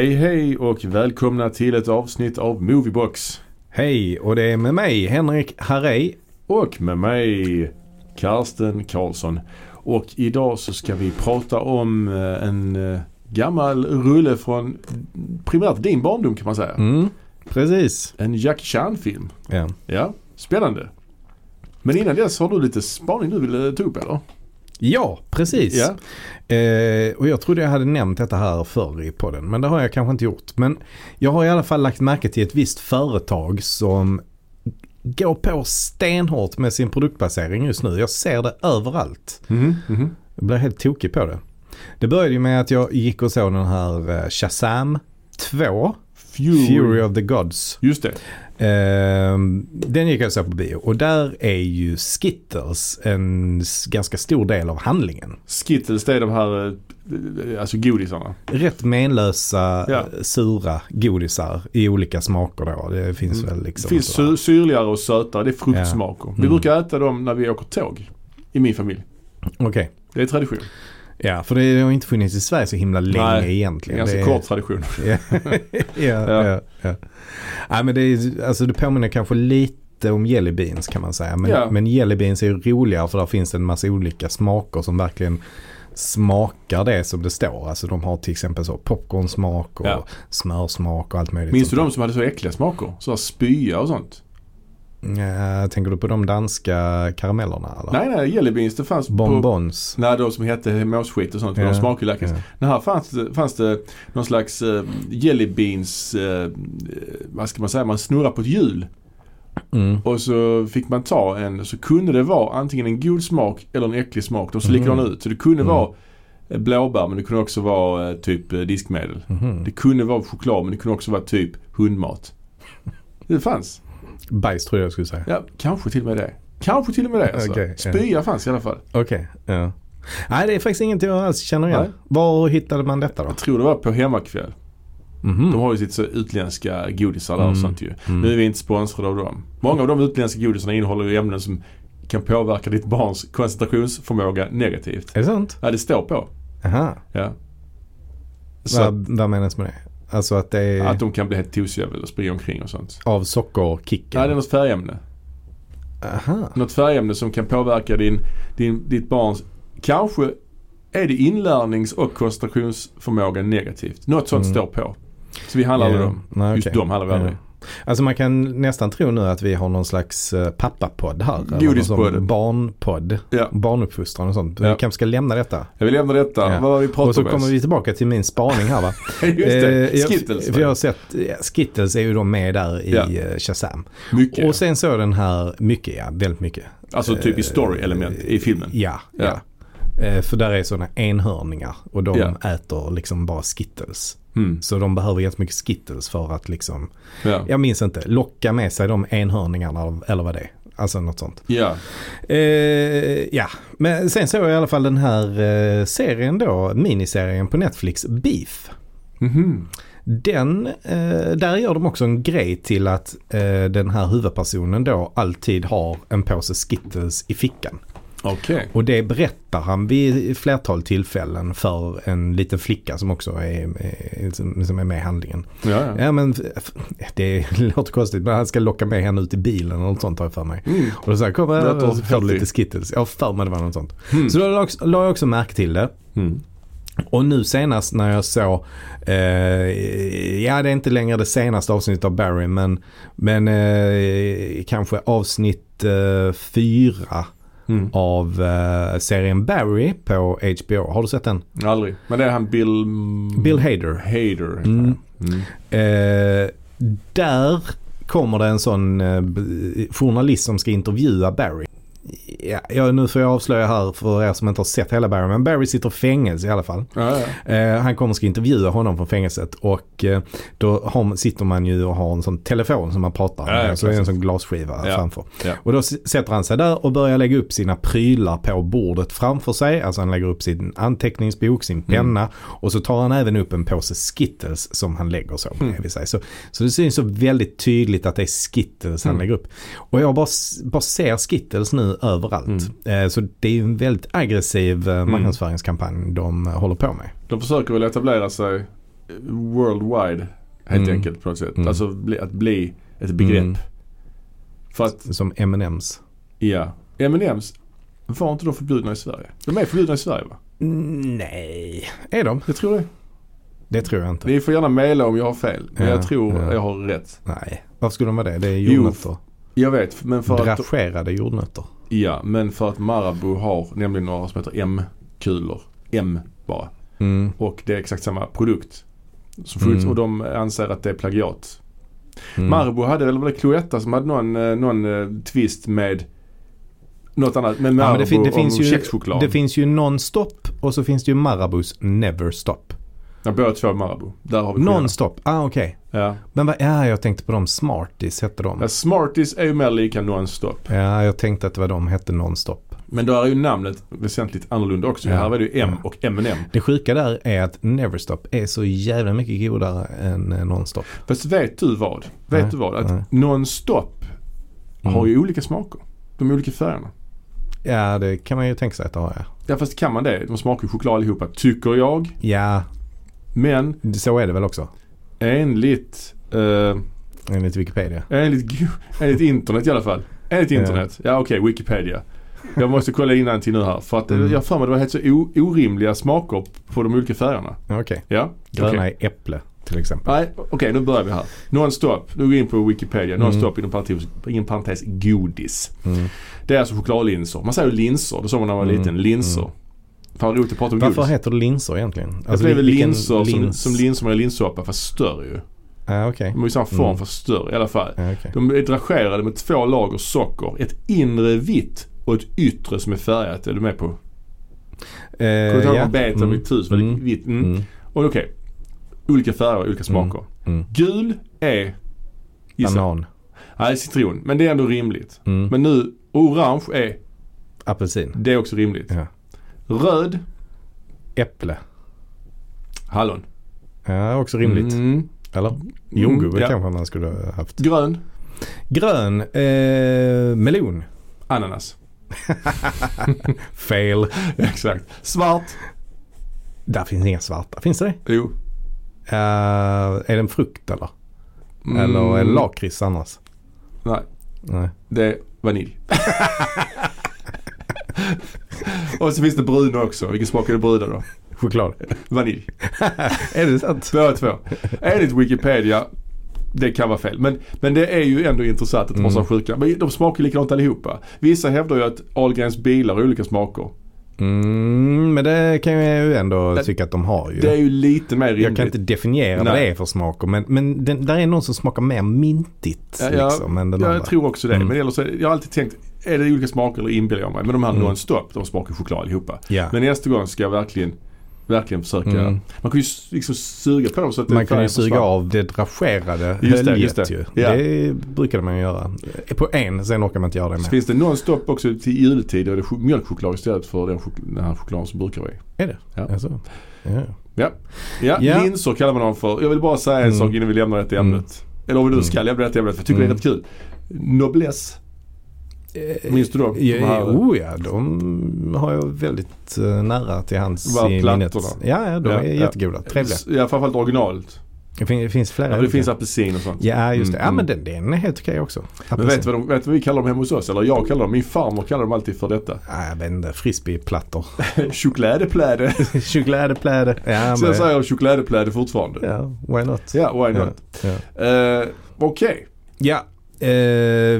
Hej hej och välkomna till ett avsnitt av Moviebox. Hej, och det är med mig Henrik Harrey. Och med mig Karsten Karlsson. Och idag så ska vi prata om eh, en eh, gammal rulle från primärt din barndom kan man säga. Mm, precis. En Jackie Chan-film. Ja. Ja, spännande. Men innan dess har du lite spaning du vill ta upp eller? Ja, precis. Ja. Eh, och jag trodde jag hade nämnt detta här förr i podden. Men det har jag kanske inte gjort. Men jag har i alla fall lagt märke till ett visst företag som går på stenhårt med sin produktbasering just nu. Jag ser det överallt. Mhm, mhm. Jag blir helt tokig på det. Det började ju med att jag gick och såg den här eh, Shazam 2. Fury. Fury of the Gods. Just det. Ehm, den gick jag såg på bio och där är ju Skittles en ganska stor del av handlingen. Skittles det är de här eh, alltså godisarna. Rätt menlösa, Ja. eh, sura godisar i olika smaker då. Det finns Mm. väl liksom Det finns sådär. sy- syrligare och sötare. Det är fruktsmaker. Vi Mm. brukar äta dem när vi åker tåg. I min familj. Okej. Det är tradition. Ja, för det har inte funnits i Sverige så himla länge Nej, egentligen. ganska Det är- kort tradition. ja, ja, ja. ja. Nej, men det, är, alltså, det påminner kanske lite om jelly beans kan man säga. Men, Ja. men jelly beans är ju roligare för där finns det en massa olika smaker som verkligen smakar det som det står. Alltså de har till exempel så popcornsmak och Ja. smörsmak och allt möjligt. Minns du de som hade så äckliga smaker? Så spya och sånt? Ja, tänker du på de danska karamellerna eller? Nej, nej. Jelly beans det fanns på... Bonbons. Nej, de som hette måsskit och sånt. Ja, De smakar ju lakrits. ja. Men här fanns det, fanns det någon slags uh, jelly beans, eh, vad ska man säga, man snurrar på ett hjul. Mm. Och så fick man ta en, så kunde det vara antingen en god smak eller en äcklig smak. De såg Mhm. likadana ut. Så det kunde Mm. vara eh, blåbär men det kunde också vara eh, typ eh, diskmedel. Mhm. Det kunde vara choklad men det kunde också vara typ hundmat. Det fanns. Bajs tror jag jag skulle säga. Ja, kanske till och med det. Kanske till och med det alltså. Ja. Spya fanns i alla fall. Okej, ja. Nej det är faktiskt ingenting jag alls känner igen. Nej. Var hittade man detta då? Jag tror det var på hemmakväll. Mhm. De har ju sitt så utländska godisar där och Mm. sånt ju. Mm. Nu är vi inte sponsrade av dem. Många av de utländska godisarna innehåller ju ämnen som kan påverka ditt barns koncentrationsförmåga negativt. Är det sant? Ja, det står på. Aha. Ja. Så Vad, vad menas med det? Alltså att det är att de kan bli helt tosiga och springa omkring och sånt. av sockerkicken? Nej, det är något färgämne. Aha. Något färgämne som kan påverka din, din, ditt barns, kanske är det inlärnings och koncentrationsförmåga negativt. Något sånt Mm. står på. Så vi handlar aldrig Ja. om. Just okej. de handlar vi aldrig. Ja. Alltså man kan nästan tro nu att vi har någon slags uh, pappapodd här. Godispodd. Barnpodd. Ja. Barnuppfostran och sånt. Ja. Vi kanske ska lämna detta. Jag vill lämna detta. Ja. Vad var vi Och pratade så om kommer vi tillbaka till min spaning här va. Just det. Eh, jag- Skittles. För jag har sett, Skittles är ju då med där i Ja. eh, Shazam. Mycket. Och sen så den här, mycket ja, väldigt mycket. alltså typ i eh, story-element i filmen. Ja, ja. Ja. Eh, För där är sådana enhörningar och de Ja. äter liksom bara Skittles. Mm. Så de behöver jättemycket Skittles för att liksom, Ja. jag minns inte, locka med sig de enhörningarna eller vad det är. Alltså något sånt. ja. Eh, ja, men sen såg jag i alla fall den här eh, serien då, miniserien på Netflix, Beef. Mhm. Den, eh, där gör de också en grej till att eh, den här huvudpersonen då alltid har en påse Skittles i fickan. Okej. Och det berättar han vid flertal tillfällen för en liten flicka som också är, är, som- är med i handlingen. Ja, ja. Men det låter konstigt men han ska locka med henne ut i bilen eller något sånt har jag för mig. Mm. Och då jag kom här och så får du lite Skittles. Jag för mig det var något sånt. Mm. Så då la jag också märke till det. Mm. Och nu senast när jag såg, eh, ja det är inte längre det senaste avsnittet av Barry men, men eh, kanske avsnitt eh, fyra Mm. av eh, serien Barry på HBO. Har du sett den? Aldrig. Men det är han Bill... Bill Hader. Hader. Mm. Mm. Eh, där kommer det en sån eh, journalist som ska intervjua Barry. Ja, ja, nu får jag avslöja här för er som inte har sett hela Barry. Men Barry sitter i fängelse i alla fall. Ja, ja. Eh, han kommer och ska intervjua honom från fängelset och eh, då har, sitter man ju och har en sån telefon som man pratar Ja, ja, med. så det är en sån glasskiva Ja. framför. Ja. Och då sätter han sig där och börjar lägga upp sina prylar på bordet framför sig. Alltså han lägger upp sin anteckningsbok, sin penna och så tar han även upp en påse Skittles som han lägger så bredvid sig. Så, så det syns så väldigt tydligt att det är Skittles han Mm. lägger upp. Och jag bara, bara ser Skittles nu överallt. Eh, så det är en väldigt aggressiv eh, marknadsföringskampanj de eh, håller på med. De försöker väl etablera sig worldwide helt Mm. enkelt på något sätt. Mm. Alltså att bli ett begrepp. Mm. För att, Som M&M's. ja. M&M's var inte de förbjudna i Sverige? De är förbjudna i Sverige va? Nej, är de? Jag tror det. Det tror jag inte. Ni får gärna mejla om jag har fel. Men Ja, jag tror ja. jag har rätt. Nej, varför skulle de vara det? Det är Jo, jordnötter. Jag vet, men för att, Dragerade jordnötter. Ja, men för att Marabou har nämligen några som heter M-kulor. M bara. Mm. Och det är exakt samma produkt. Mm. Och de anser att det är plagiat. Mm. Marabou hade, eller var det Cloetta som hade någon, eh, någon eh, twist med något annat. Med Marabou Ja, men det, fin- det, finns ju, kexchoklad. det finns ju Non-Stop och så finns det ju Marabous Never Stop. Ja, båda två är Marabou. Där har vi. Non-Stop, ah okej. Ja. Men vad, ja jag tänkte på de Smarties hette de. ja. Smarties är ju mer lika non-stop. Ja, jag tänkte att det var de hette Non-Stop. Men då är ju namnet väsentligt annorlunda också. Ja. Här var det ju M och M&M. Det sjuka där är att Neverstop är så jävla mycket godare än eh, Nonstop. Fast vet du vad? Vet Nej, du vad? Att nej. non-stop Mm. har ju olika smaker. De olika färgerna. Ja, det kan man ju tänka sig att det har ja. Ja fast kan man det? De smakar ju choklad allihopa tycker jag. Ja, Men så är det väl också. enligt, eh, Enligt Wikipedia. enligt, enligt internet i alla fall. Enligt Ja. internet. Ja okej, Wikipedia. Jag måste kolla innan till nu här. För att eh, Mm. jag för mig det var helt så orimliga smaker på de olika färgerna. Ja, Okej. Ja? Gröna Okej. är äpple till exempel. Nej, okej nu börjar vi här. Non-stop. Nu går vi in på Wikipedia. Mm. Non-stop inom parentes, inom parentes godis. Mm. Det är alltså chokladlinser. Man säger ju linser. Det sa man när man var Mm, liten. Linser. mm. Fan roligt att prata om Varför godis. heter det linser egentligen? det blir väl vilken linser som, lins? som linser med linssoppa fast större ju. Ja, okej. De är ju samma form Mm. fast större i alla fall. Ja, okej. De är dragerade med två lager socker. Ett inre vitt och ett yttre som är färgat. Är du med på? Eh, Kommer du ihåg ja. betet Mm. det Mm. vitt? Mm. Mm. Och okej. Olika färger, olika smaker. Mm. Gul är... Gissa. Banan. Nej, citron. Men det är ändå rimligt. Mm. Men nu, orange är... Apelsin. Det är också rimligt. Ja. Röd, Äpple. hallon. Ja, också rimligt. Mm. Eller? Jordgubbe ja. kanske man skulle ha haft. Grön, Grön. Eh, melon. ananas. Fail. Exakt. Svart, Där finns inga svarta. Finns det det? jo. Eh, är det en frukt eller? Mm. Eller är det lakrits annars? Nej, Nej. det är vanilj. Och så finns det bruna också. Vilken smak är det bruna då? Choklad. Vanilj. är det sant? Båda två. Enligt Wikipedia, det kan vara fel. Men, men det är ju ändå intressant att Mm. så sjuka. Men de smakar likadant allihopa. Vissa hävdar ju att Ahlgrens bilar har olika smaker. Mm, men det kan jag ju ändå tycka att de har ju. Det är ju lite mer rimligt. jag kan inte definiera vad Nej. det är för smaker men, men den, där är någon som smakar mer mintigt. Ja, liksom, jag andra. tror också det. Mm. Men så, jag har alltid tänkt, är det olika smaker eller inbillar jag mig? Men de här Mm. non-stop, de smakar choklad allihopa. Ja. Men nästa gång ska jag verkligen, verkligen försöka. Mm. Man kan ju liksom suga på dem så att det Man kan ju suga försvann. av det dragerade Just det, just det. ju. Ja. Det brukade man ju göra. På en, sen orkar man inte göra det Så med. finns det non-stop också till juletid och det är ch- mjölkchoklad istället för den, chok- den här chokladen som brukar vara i. Är det? Ja. Alltså. Ja. Ja, ja, Ja. linser kallar man dem för. Jag vill bara säga en Mm. sak innan vi lämnar detta ämnet. Eller om vi nu Mm. ska lämna detta ämnet för jag tycker Mm. det är rätt kul. Noblesse. Minns du dem? De Ja, här- oh ja, de har jag väldigt eh, nära till hans Bara i minnet. Ja, ja, de Ja, är ja. jättegoda. Trevliga. Ja, framförallt originalet. Det fin- det finns flera Ja, det olika. finns apelsin och sånt. Ja, just det. Mm, Ja, men mm. den, den är helt okej också. Men vet du, vad de, vet vad vi kallar dem hemma hos oss? Eller jag kallar dem, min farmor kallar dem alltid för detta. Ja, jag vet inte, frisbeeplattor. Chokladepläde. Chokladepläde. Ja, Så jag säger chokladepläde fortfarande. ja, why not? Ja, why not? Ja. Eh, Okej. Ja, eh,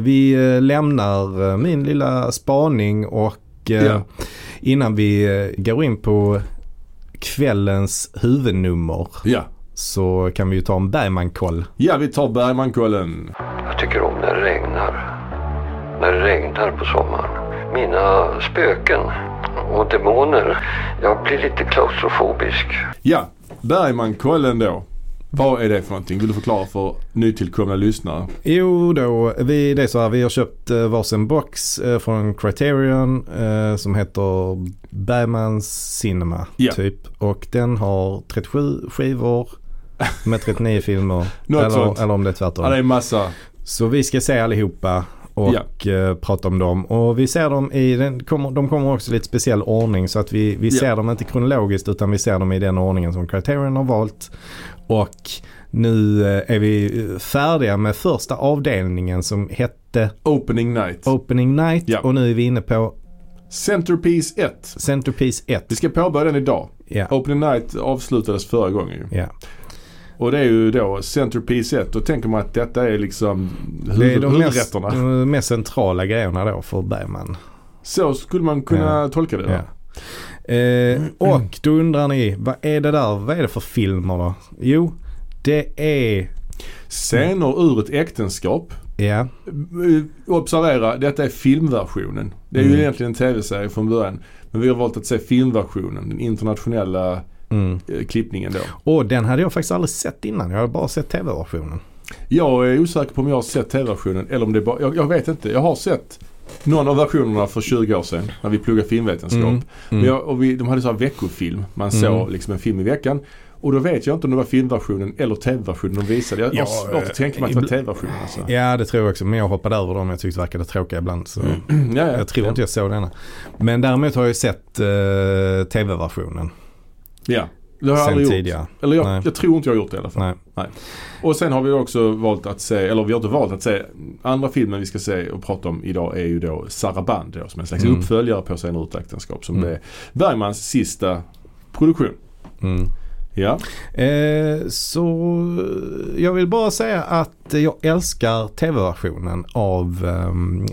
vi eh, lämnar eh, min lilla spaning och eh, Ja. innan vi eh, går in på kvällens huvudnummer Ja. så kan vi ju ta en Bergman-koll. Ja, vi tar Bergmankollen. Jag tycker om när det regnar. När det regnar på sommaren. Mina spöken och demoner. Jag blir lite klaustrofobisk. Ja, Bergmankollen då. Vad är det för någonting? Vill du förklara för nytillkomna lyssnare? Jo då, vi, det är så här, vi har köpt eh, varsin box eh, från Criterion eh, som heter Bergmans Cinema Ja. typ. Och den har 37 skivor med 39 filmer. Något eller, eller om det är tvärtom. Ja, det är massa. Så vi ska se allihopa och eh, prata om dem. Och vi ser dem i, den kommer, de kommer också i lite speciell ordning så att vi, vi Ja. ser dem inte kronologiskt utan vi ser dem i den ordningen som Criterion har valt. Och nu eh, är vi eh, färdiga med första avdelningen som hette Opening Night. Opening Night Ja. och nu är vi inne på Centerpiece 1. Centerpiece 1. Vi ska påbörja den idag. Ja. Opening Night avslutades förra gången ju. Ja. Och det är ju då Centerpiece 1. Då tänker man att detta är liksom Det är de mest, huvudrätterna. de mest centrala grejerna då för Bergman. Så skulle man kunna tolka det. Ja. Eh, och då undrar ni, vad är det där? Vad är det för filmer då? Jo, det är, Scener ur ett äktenskap. ja, Eh, Observera, detta är filmversionen. Det är ju Mm. egentligen en tv-serie från början. Men vi har valt att se filmversionen. Den internationella mm. eh, klippningen då. Och den hade jag faktiskt aldrig sett innan. Jag hade bara sett tv-versionen. Jag är osäker på om jag har sett tv-versionen eller om det bara, jag, jag vet inte. Jag har sett någon av versionerna för 20 år sedan när vi pluggade filmvetenskap. Mm. Mm. jag, och vi, de hade så här veckofilm. Man Mm. såg liksom en film i veckan. Och då vet jag inte om det var filmversionen eller tv-versionen de visade. Jag har Ja, svårt att tänka mig att det var ibl- tv-versionen. Alltså. Ja, det tror jag också. Men jag hoppade över dem. Jag tyckte det verkade tråkiga ibland. Så ja, ja. jag tror inte jag såg denna. Men däremot har jag sett eh, tv-versionen Ja, det har jag sen aldrig gjort. tidigare. Eller jag, Nej. jag tror inte jag har gjort det i alla fall. Nej. Och sen har vi också valt att se, eller vi har inte valt att se, andra filmen vi ska se och prata om idag är ju då Saraband då, som en slags Mm. uppföljare på ur ett äktenskap som Mm. är Bergmans sista produktion. Mm. Ja, Eh, så eh, jag vill bara säga att jag älskar tv-versionen av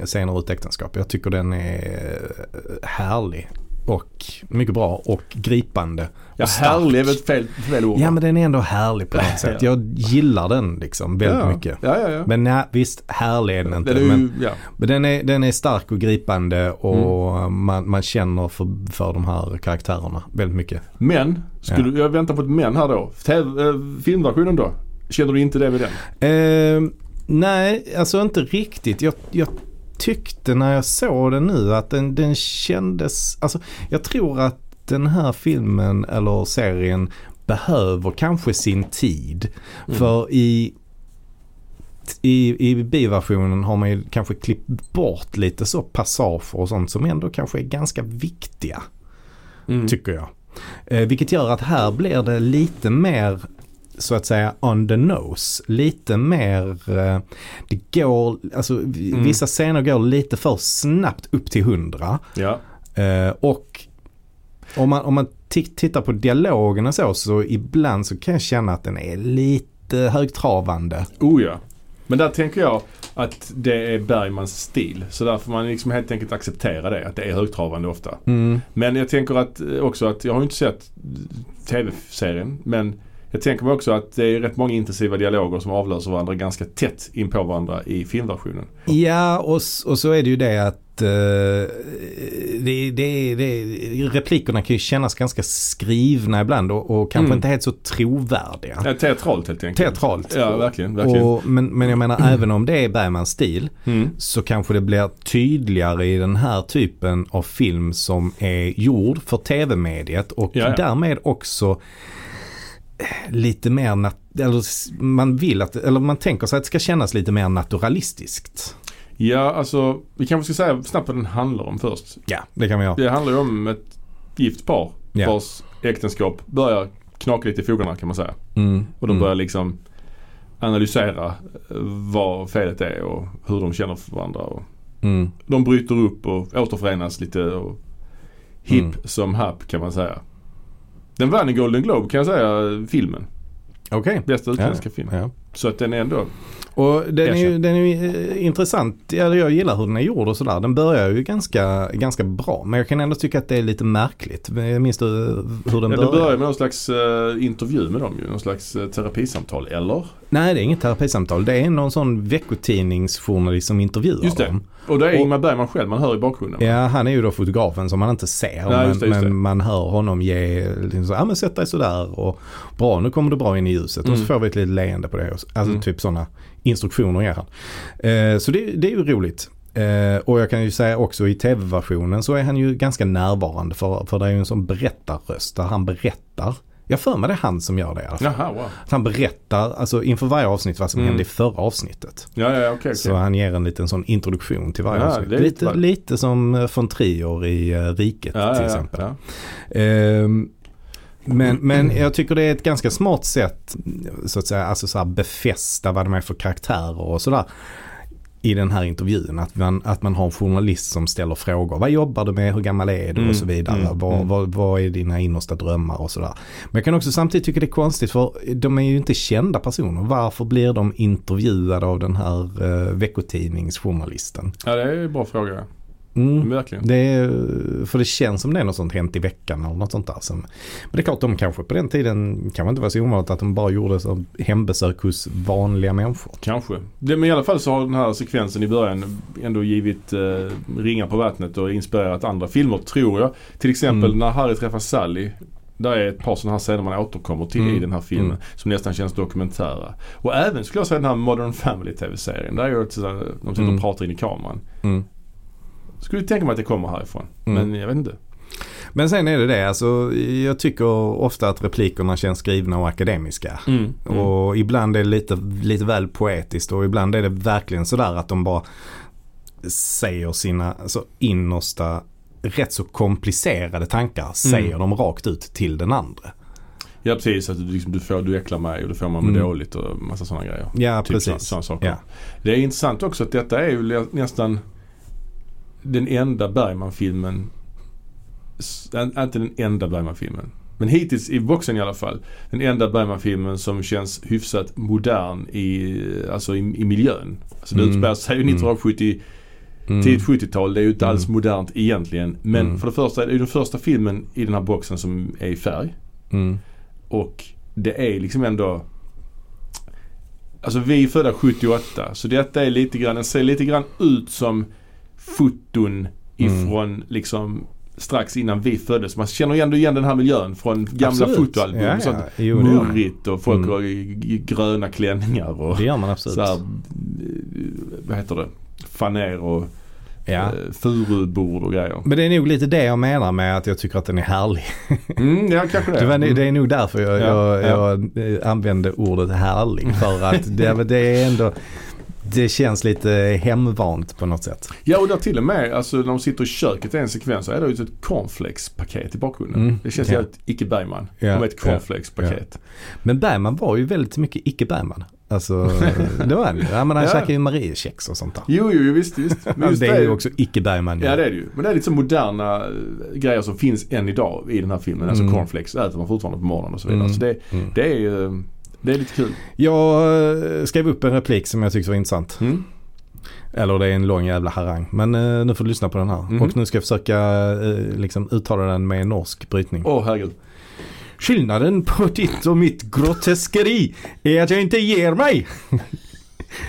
Scener ur ett äktenskap. Jag tycker den är eh, härlig och mycket bra och gripande. Ja härlig är väl fel, fel ord? Ja men den är ändå härlig på något sätt. Ja. Jag gillar den liksom väldigt ja. mycket. Ja, ja, ja. Men nej, visst, härlig är den inte. Den är men ja. men den, är, den är stark och gripande och Mm. man, man känner för, för de här karaktärerna väldigt mycket. Men, skulle, jag väntar på ett men här då. Eh, filmversionen då? Känner du inte det med den? Eh, nej, alltså inte riktigt. Jag, jag tyckte när jag såg den nu att den, den kändes, alltså jag tror att den här filmen eller serien behöver kanske sin tid. Mm. För i i, i biversionen har man ju kanske klippt bort lite så passager och sånt som ändå kanske är ganska viktiga. Mm. tycker jag. Eh, vilket gör att här blir det lite mer så att säga on the nose. Lite mer, eh, det går, alltså Mm. vissa scener går lite för snabbt upp till 100. Ja. Eh, och om man, om man ti- tittar på dialogen och så, så ibland så kan jag känna att den är lite högtravande. Oh ja. Men där tänker jag att det är Bergmans stil. Så där får man liksom helt enkelt acceptera det. Att det är högtravande ofta. Mm. Men jag tänker att eh, också att, jag har inte sett tv-serien. Men jag tänker mig också att det är rätt många intensiva dialoger som avlöser varandra ganska tätt in på varandra i filmversionen. Ja, och, och så är det ju det att eh, det, det, det, replikerna kan ju kännas ganska skrivna ibland och, och kanske Mm. inte helt så trovärdiga. Ja, teatralt helt enkelt. Teatralt. Ja, verkligen. verkligen. Och, men, men jag menar även om det är Bergmans stil Mm. så kanske det blir tydligare i den här typen av film som är gjord för tv-mediet och Ja, ja. därmed också lite mer, nat- eller man vill att, eller man tänker sig att det ska kännas lite mer naturalistiskt. Ja, alltså vi kanske ska säga snabbt vad den handlar om först. Ja, det kan vi göra. Det handlar ju om ett gift par Ja. vars äktenskap börjar knaka lite i fogarna kan man säga. Mm. Och de mm. börjar liksom analysera eh, vad felet är och hur de känner för varandra. Och Mm. de bryter upp och återförenas lite och hipp Mm. som happ kan man säga. Den vann en Golden Globe kan jag säga, filmen. Okej. Bästa utländska Ja, film. ja. Så att den är ändå, Och den är ju, den är ju eh, intressant. Ja, jag gillar hur den är gjord och sådär. Den börjar ju ganska, ganska bra. Men jag kan ändå tycka att det är lite märkligt. Minns du hur den ja, det börjar? börjar med någon slags eh, intervju med dem ju. Någon slags uh, terapisamtal, eller? Nej, det är inget terapisamtal. Det är någon sån veckotidningsjournalist som intervjuar Just det. dem. Och det är Och- Ingmar Bergman själv man hör i bakgrunden. Ja, han är ju då fotografen som man inte ser. Nej, just det, men just det. men man hör honom ge, liksom så, ja men sätt dig sådär och bra nu kommer du bra in i ljuset. Och så Mm. får vi ett litet leende på det. Alltså Mm. typ sådana instruktioner ger han. Eh, så det, det är ju roligt. Eh, och jag kan ju säga också i tv-versionen så är han ju ganska närvarande för, för det är ju en sån berättarröst där han berättar Jag för mig det är han som gör det i alla fall. Jaha, wow. Att han berättar alltså, inför varje avsnitt vad som Mm. hände i förra avsnittet. Ja, ja, okej. Så okej. han ger en liten sån introduktion till varje Ja, avsnitt. Lite, lite lite, som eh, von Trier i Riket till exempel. Ja. Men, men jag tycker det är ett ganska smart sätt så att säga, alltså så här befästa vad de är för karaktärer och sådär i den här intervjun. Att man, att man har en journalist som ställer frågor. Vad jobbar du med? Hur gammal är du? Mm, Och så vidare. mm, vad, mm. vad, vad är dina innersta drömmar och sådär. Men jag kan också samtidigt tycka det är konstigt för de är ju inte kända personer. Varför blir de intervjuade av den här uh, veckotidningsjournalisten? ja, det är en bra fråga. Mm. Verkligen. Det är, för det känns som det är något sånt hänt i veckan eller något sånt där. Som, men det är klart de kanske på den tiden kanske inte var så ovanligt att de bara gjorde så hembesök hos vanliga människor. Kanske. Det, men i alla fall så har den här sekvensen i början ändå givit eh, ringar på vattnet och inspirerat andra filmer tror jag. Till exempel Mm. när Harry träffar Sally. Där är ett par sådana här scener man återkommer till Mm. i den här filmen. Mm. Som nästan känns dokumentära. Och även skulle jag säga den här Modern Family TV-serien. Där är ju de sitter Mm. och pratar in i kameran. Mm. Skulle tänka mig att det kommer härifrån. Mm. Men jag vet inte. Men sen är det det, alltså jag tycker ofta att replikerna känns skrivna och akademiska. Mm. Mm. Och ibland är det lite, lite väl poetiskt och ibland är det verkligen sådär att de bara säger sina alltså, innersta rätt så komplicerade tankar säger Mm. de rakt ut till den andra. Ja precis. Att du, liksom, du, får, du äcklar mig och du får må Mm. dåligt och massa sådana grejer. Ja, Typ precis. så- sådana saker. Ja. Det är intressant också att detta är ju nästan den enda Bergman-filmen. Inte den enda Bergman-filmen. Men hittills i boxen i alla fall. Den enda Bergman-filmen som känns hyfsat modern i, alltså i, i miljön. Alltså det Mm. utspelar sig ju Mm. 1970, Mm. tidigt 70-tal. Det är ju inte alls Mm. modernt egentligen. Men Mm. för det första är det den första filmen i den här boxen som är i färg. Mm. Och det är liksom ändå Alltså vi är födda 78 så detta är lite grann, den ser lite grann ut som foton ifrån liksom strax innan vi föddes. Man känner ändå igen den här miljön från gamla Absolut. fotoalbum. Ja, ja. Jo, murrigt och folk Mm. har gröna klänningar och Det gör man absolut. så här, eh, vad heter det, faner och Ja. eh, furubord och grejer. Men det är nog lite det jag menar med att jag tycker att den är härlig. Mm, ja kanske det. Det, var, Mm. det är nog därför jag, Ja, jag, jag eh, använde ordet härlig. För att det, det är ändå, det känns lite hemvant på något sätt. Ja och där till och med, alltså när de sitter i köket i en sekvens så är det ju ett cornflakes-paket i bakgrunden. Mm, Det känns ja. jävligt icke Bergman. Ja, Som ett cornflakes-paket. Men Bergman var ju väldigt mycket icke Bergman. Alltså det var han ju. Ja, han Ja. käkade ju Mariekex och sånt där. Jo, jo, visst, visst. Men just det är ju också icke Bergman. Ja det är det ju. Men det är lite så moderna eh, grejer som finns än idag i den här filmen. Alltså Mm. cornflakes äter man fortfarande på morgonen och så vidare. Mm. Så det, Mm. det är ju, det är lite kul. Jag eh, skrev upp en replik som jag tyckte var intressant. Mm. Eller det är en lång jävla harang. Men eh, nu får du lyssna på den här. Mhm. Och nu ska jag försöka eh, liksom uttala den med norsk brytning. Åh herregud. Skillnaden på ditt och mitt groteskeri är att jag inte ger mig.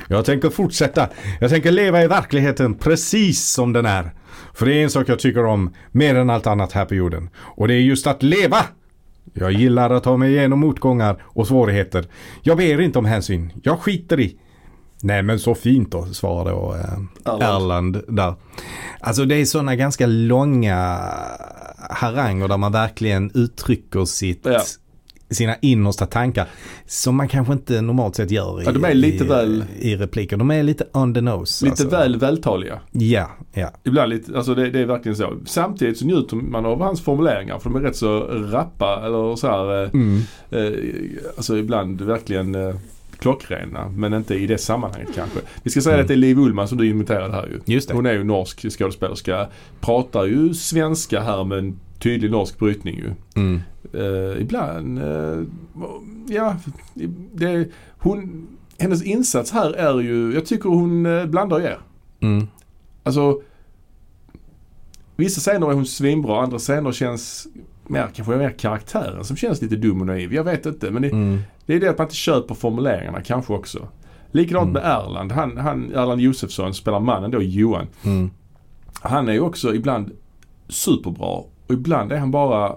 Jag tänker fortsätta. Jag tänker leva i verkligheten precis som den är. För det är en sak jag tycker om mer än allt annat här på jorden. Och det är just att leva. Jag gillar att ta mig igenom motgångar och svårigheter. Jag ber inte om hänsyn. Jag skiter i. Nej men så fint då, svarade då eh, Erland. Där. Alltså det är sådana ganska långa haranger där man verkligen uttrycker sitt, Ja. Sina innersta tankar. Som man kanske inte normalt sett gör i, Ja, de är lite i, väl- i repliker. De är lite on the nose. Lite alltså. väl vältaliga. Ja, ja. Ibland lite, alltså det, det är verkligen så. Samtidigt så njuter man av hans formuleringar för de är rätt så rappa eller så här. eh, Mm. Eh, alltså ibland verkligen eh, klockrena men inte i det sammanhanget kanske. Vi ska säga Mm. att det är Liv Ullmann som du imiterade här ju. Just det. Hon är ju norsk skådespelerska. Pratar ju svenska här med en tydlig norsk brytning ju. Mm. Eh, ibland, eh, ja, det, hon, hennes insats här är ju, jag tycker hon eh, blandar ger. Mm. Alltså Vissa scener är hon svinbra, andra scener känns mer, kanske mer karaktären som känns lite dum och naiv. Jag vet inte men det, Mm. det är det att man inte köper formuleringarna kanske också. Likadant Mm. med Erland. Han, han, Erland Josefsson spelar mannen då, Johan. Mm. Han är ju också ibland superbra och ibland är han bara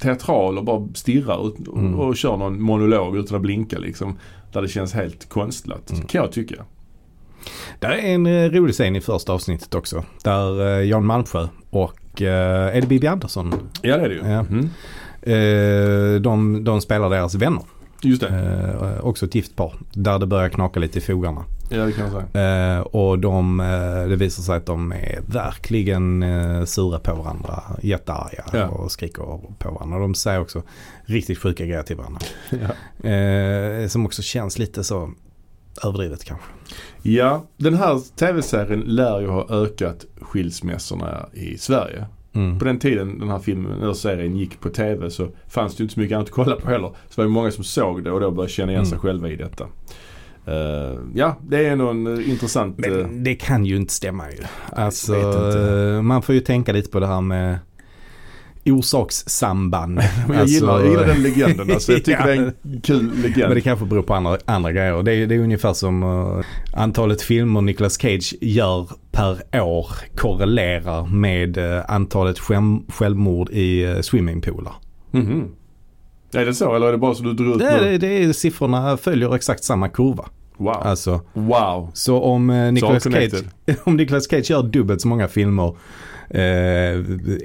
teatral och bara stirrar och, Mm. och kör någon monolog utan att blinka liksom. Där det känns helt konstlat, Mm. kan jag tycka. Där är en eh, rolig scen i första avsnittet också. Där eh, Jan Malmsjö och, eh, är det Bibi Andersson? Ja det är det ju. Ja. Mm. Eh, de, de spelar deras vänner. Just det. Eh, också ett gift par. Där det börjar knaka lite i fogarna. Ja det kan jag säga. Eh, och de, eh, det visar sig att de är verkligen eh, sura på varandra. Jättearga Ja. och skriker på varandra. De säger också riktigt sjuka grejer till varandra. Ja. Eh, som också känns lite så överdrivet kanske. ja, den här tv-serien lär ju ha ökat skilsmässorna i Sverige. Mm. På den tiden den här filmen eller serien gick på tv så fanns det ju inte så mycket annat att kolla på heller. Så var det många som såg det och då började känna igen sig Mm. själva i detta. Eh, ja, det är en eh, intressant... eh, Men det kan ju inte stämma ju. Alltså, inte. eh, man får ju tänka lite på det här med orsakssamband. men jag, gillar, jag gillar den legenden. Alltså, jag tycker Ja. det är en kul legend. Men det kanske beror på andra, andra grejer. Det är, det är ungefär som uh, antalet filmer Nicolas Cage gör per år korrelerar med uh, antalet självmord i uh, swimmingpooler. Mhm. Är det så eller är det bara så du drar ut Det, nu? det, det är, siffrorna följer exakt samma kurva. Wow. Alltså, Wow. så om, uh, Nicolas Så Cage, om Nicolas Cage gör dubbelt så många filmer eh,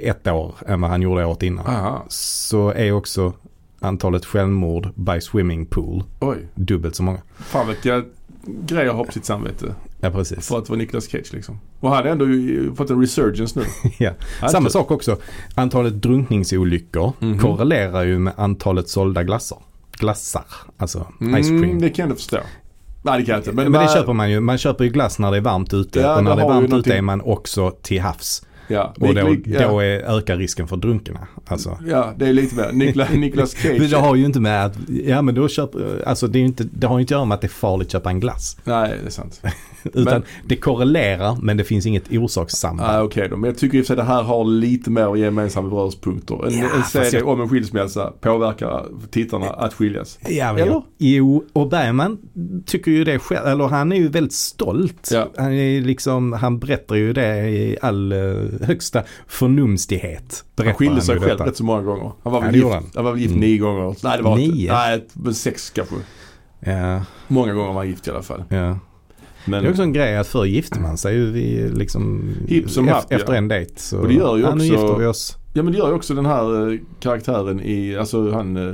ett år än vad han gjorde året innan. Aha. Så är också antalet självmord by swimming pool Oj. dubbelt så många. Fan vilka grejer har på sitt samvete. Ja precis. För att vara Nicolas Cage liksom. Och han har ändå fått en resurgence nu. Ja. Samma sak också. Antalet drunkningsolyckor Mhm. korrelerar ju med antalet sålda glassar. Glassar, alltså Mm, ice cream. det kan ändå förstå. Nej det kan jag inte. Men, Men, det köper man ju. Man köper ju glass när det är varmt ute. Ja, och när det är varmt någonting- ute är man också till havs. Ja, Och då, ja. då är, ökar risken för drunkna. Alltså. ja, det är lite mer. Nikla, Nicolas Cage. Men det har ju inte med att, ja men då köper, alltså det, är inte, det har ju inte att göra med att det är farligt att köpa en glass. Nej, det är sant. Utan Men- det korrelerar men det finns inget orsakssamband. Ah, Okej då, men jag tycker i och för sig det här har lite mer gemensamma beröringspunkter. En, Ja, en serie jag- om en skilsmässa påverkar tittarna att skiljas. Ja, men Eller? jag- Jo, och Bergman tycker ju det själv, eller han är ju väldigt stolt. Ja. Han, är liksom, han berättar ju det i all eh, högsta förnumstighet. Han skilde sig själv detta. rätt så många gånger. Han var Ja, väl det gift, han. han var gift Mm. nio gånger. Nej det var Nio? Nej, sex kanske. Ja, Många gånger var han gift i alla fall. ja. Men, Det är också en grej att förr gifte man sig ju liksom Hipp som happ, ja. efter en dejt. Så, Och det gör ju ja, nu också- gifter vi oss. Ja men det gör ju också den här eh, karaktären i, alltså han eh,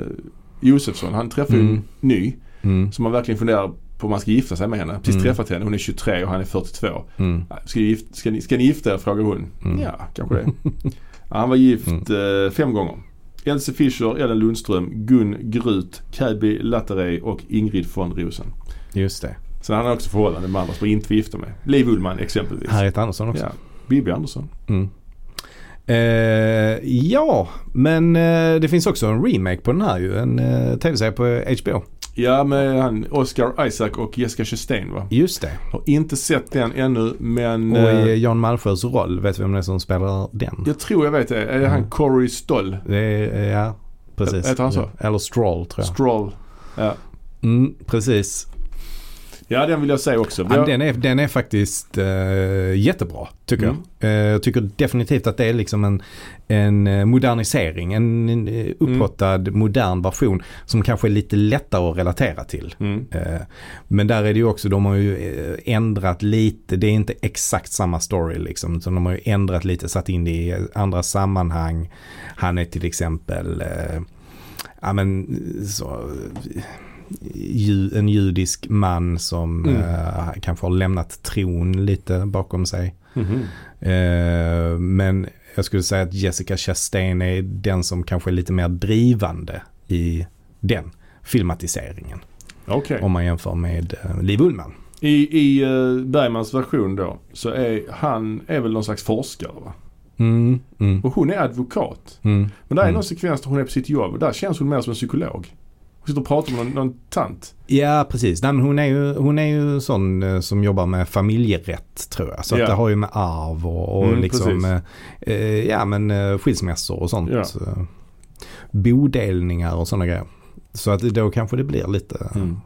Josefsson. Han träffar ju en Mm. ny. Mm, Så man verkligen funderar på om man ska gifta sig med henne. Precis Mm. träffat henne. Hon är 23 och han är 42. mm, Ska, ni gift, ska, ni, ska ni gifta er? frågar hon. Mm. Ja, kanske det. han var gift eh, fem gånger. Else Fischer, Ellen Lundström, Gun Grut, Käbi Latterey och Ingrid von Rosen. Just det. Sen han har också förhållande med andra som inte var gifta med. Liv Ullmann exempelvis. Harriet Andersson också. Ja. Bibi Andersson. Mm. Eh, ja, men eh, det finns också en remake på den här ju. En eh, tv-serie på HBO. Ja, med han Oscar Isaac och Jessica Chastain va? Just det. Har inte sett den ännu men Och eh, i Jan Malmsjös roll, vet du vem det är som spelar den? jag tror jag vet det. Är det han Mm. Corey Stoll? Är, ja, precis. Heter han så? Eller Stroll tror jag. Stroll. Ja. Mm, precis. Ja, den vill jag säga också. Ja, den, är, den är faktiskt eh, jättebra tycker Mm. jag. Eh, jag tycker definitivt att det är liksom en, en eh, modernisering. En, en eh, upphottad modern version som kanske är lite lättare att relatera till. Mm. Eh, Men där är det ju också, de har ju eh, ändrat lite, det är inte exakt samma story liksom. Så de har ju ändrat lite, satt in det i andra sammanhang. Han är till exempel, ja men så, en judisk man som Mm. eh, kanske har lämnat tron lite bakom sig. Mhm. Eh, men jag skulle säga att Jessica Chastain är den som kanske är lite mer drivande i den filmatiseringen. Okej. Om man jämför med uh, Liv Ullmann. I, i uh, Bergmans version då så är han är väl någon slags forskare va? Mm, mm, Och hon är advokat. mm. Men där är Mm. någon sekvens där hon är på sitt jobb och där känns hon mer som en psykolog. Hon sitter och pratar med någon, någon tant. Ja, precis. Nej, men hon, är ju, hon är ju sån eh, som jobbar med familjerätt tror jag. Så att Ja. det har ju med arv och, och Mm, liksom, eh, eh, ja men eh, skilsmässor och sånt. Ja. Bodelningar och sådana grejer. Så att då kanske det blir lite... Mm.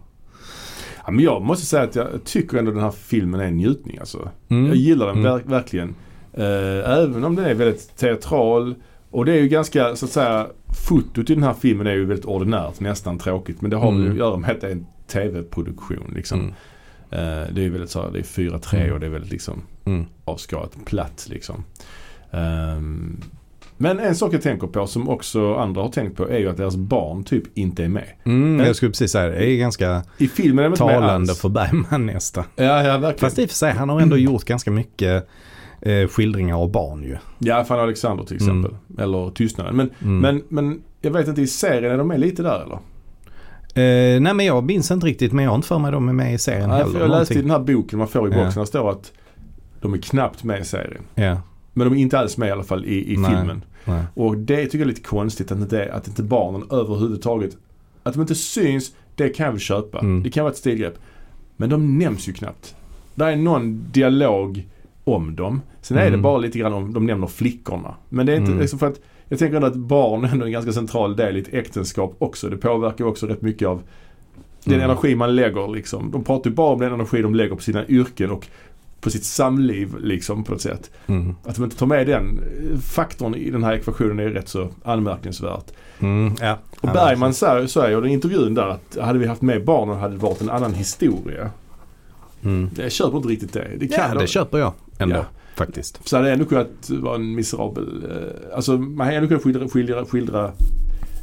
Ja, men jag måste säga att jag tycker ändå den här filmen är en njutning alltså. Mm. Jag gillar den Mm. ver- verkligen. Eh, även om den är väldigt teatral. Och det är ju ganska så att säga fotot i den här filmen är ju väldigt ordinärt, nästan tråkigt. Men det har Mm. att göra med att det är en tv-produktion liksom. Mm. Eh, det är väldigt så det är 4-3 Mm. och det är väldigt liksom Mm. avskalat platt liksom. Ehm, Men en sak jag tänker på som också andra har tänkt på är ju att deras barn typ inte är med. Mm, jag skulle precis säga det. Är ganska I filmen är med talande alls. för Bergman nästan. Ja, ja verkligen. Fast i och för sig, han har ändå gjort ganska mycket eh, skildringar av barn ju. Ja, Fanny Alexander till exempel. Eller Tystnaden. Men, Mm. men, men jag vet inte, i serien är de med lite där eller? Eh, nej men jag minns inte riktigt men jag har inte för mig de är med i serien Nej, heller. för jag läste i någonting. den här boken man får i Ja. boxen, där står att de är knappt med i serien. Ja, Men de är inte alls med i alla fall i, i Nej. filmen. nej. Och det tycker jag är lite konstigt att inte, att inte barnen överhuvudtaget, att de inte syns, det kan jag väl köpa. Mm. Det kan vara ett stilgrepp. Men de nämns ju knappt. Det är någon dialog om dem. Sen är det Mm. bara lite grann om, de nämner flickorna. Men det är inte Mm. liksom för att, jag tänker ändå att barn är en ganska central del i ett äktenskap också. Det påverkar också rätt mycket av den Mm. energi man lägger liksom. De pratar ju bara om den energi de lägger på sina yrken och på sitt samliv liksom på något sätt. Mm. Att de inte tar med den faktorn i den här ekvationen är rätt så anmärkningsvärt. Mm, ja. Och Bergman säger, säger i intervjun där att hade vi haft med barnen hade det varit en annan historia. Mm. Jag köper inte riktigt det. Det kan Ja, då- det köper jag ändå Ja. faktiskt. Så hade ändå kunnat vara en miserabel... Eh, alltså man hade ändå kunnat skildra, skildra, skildra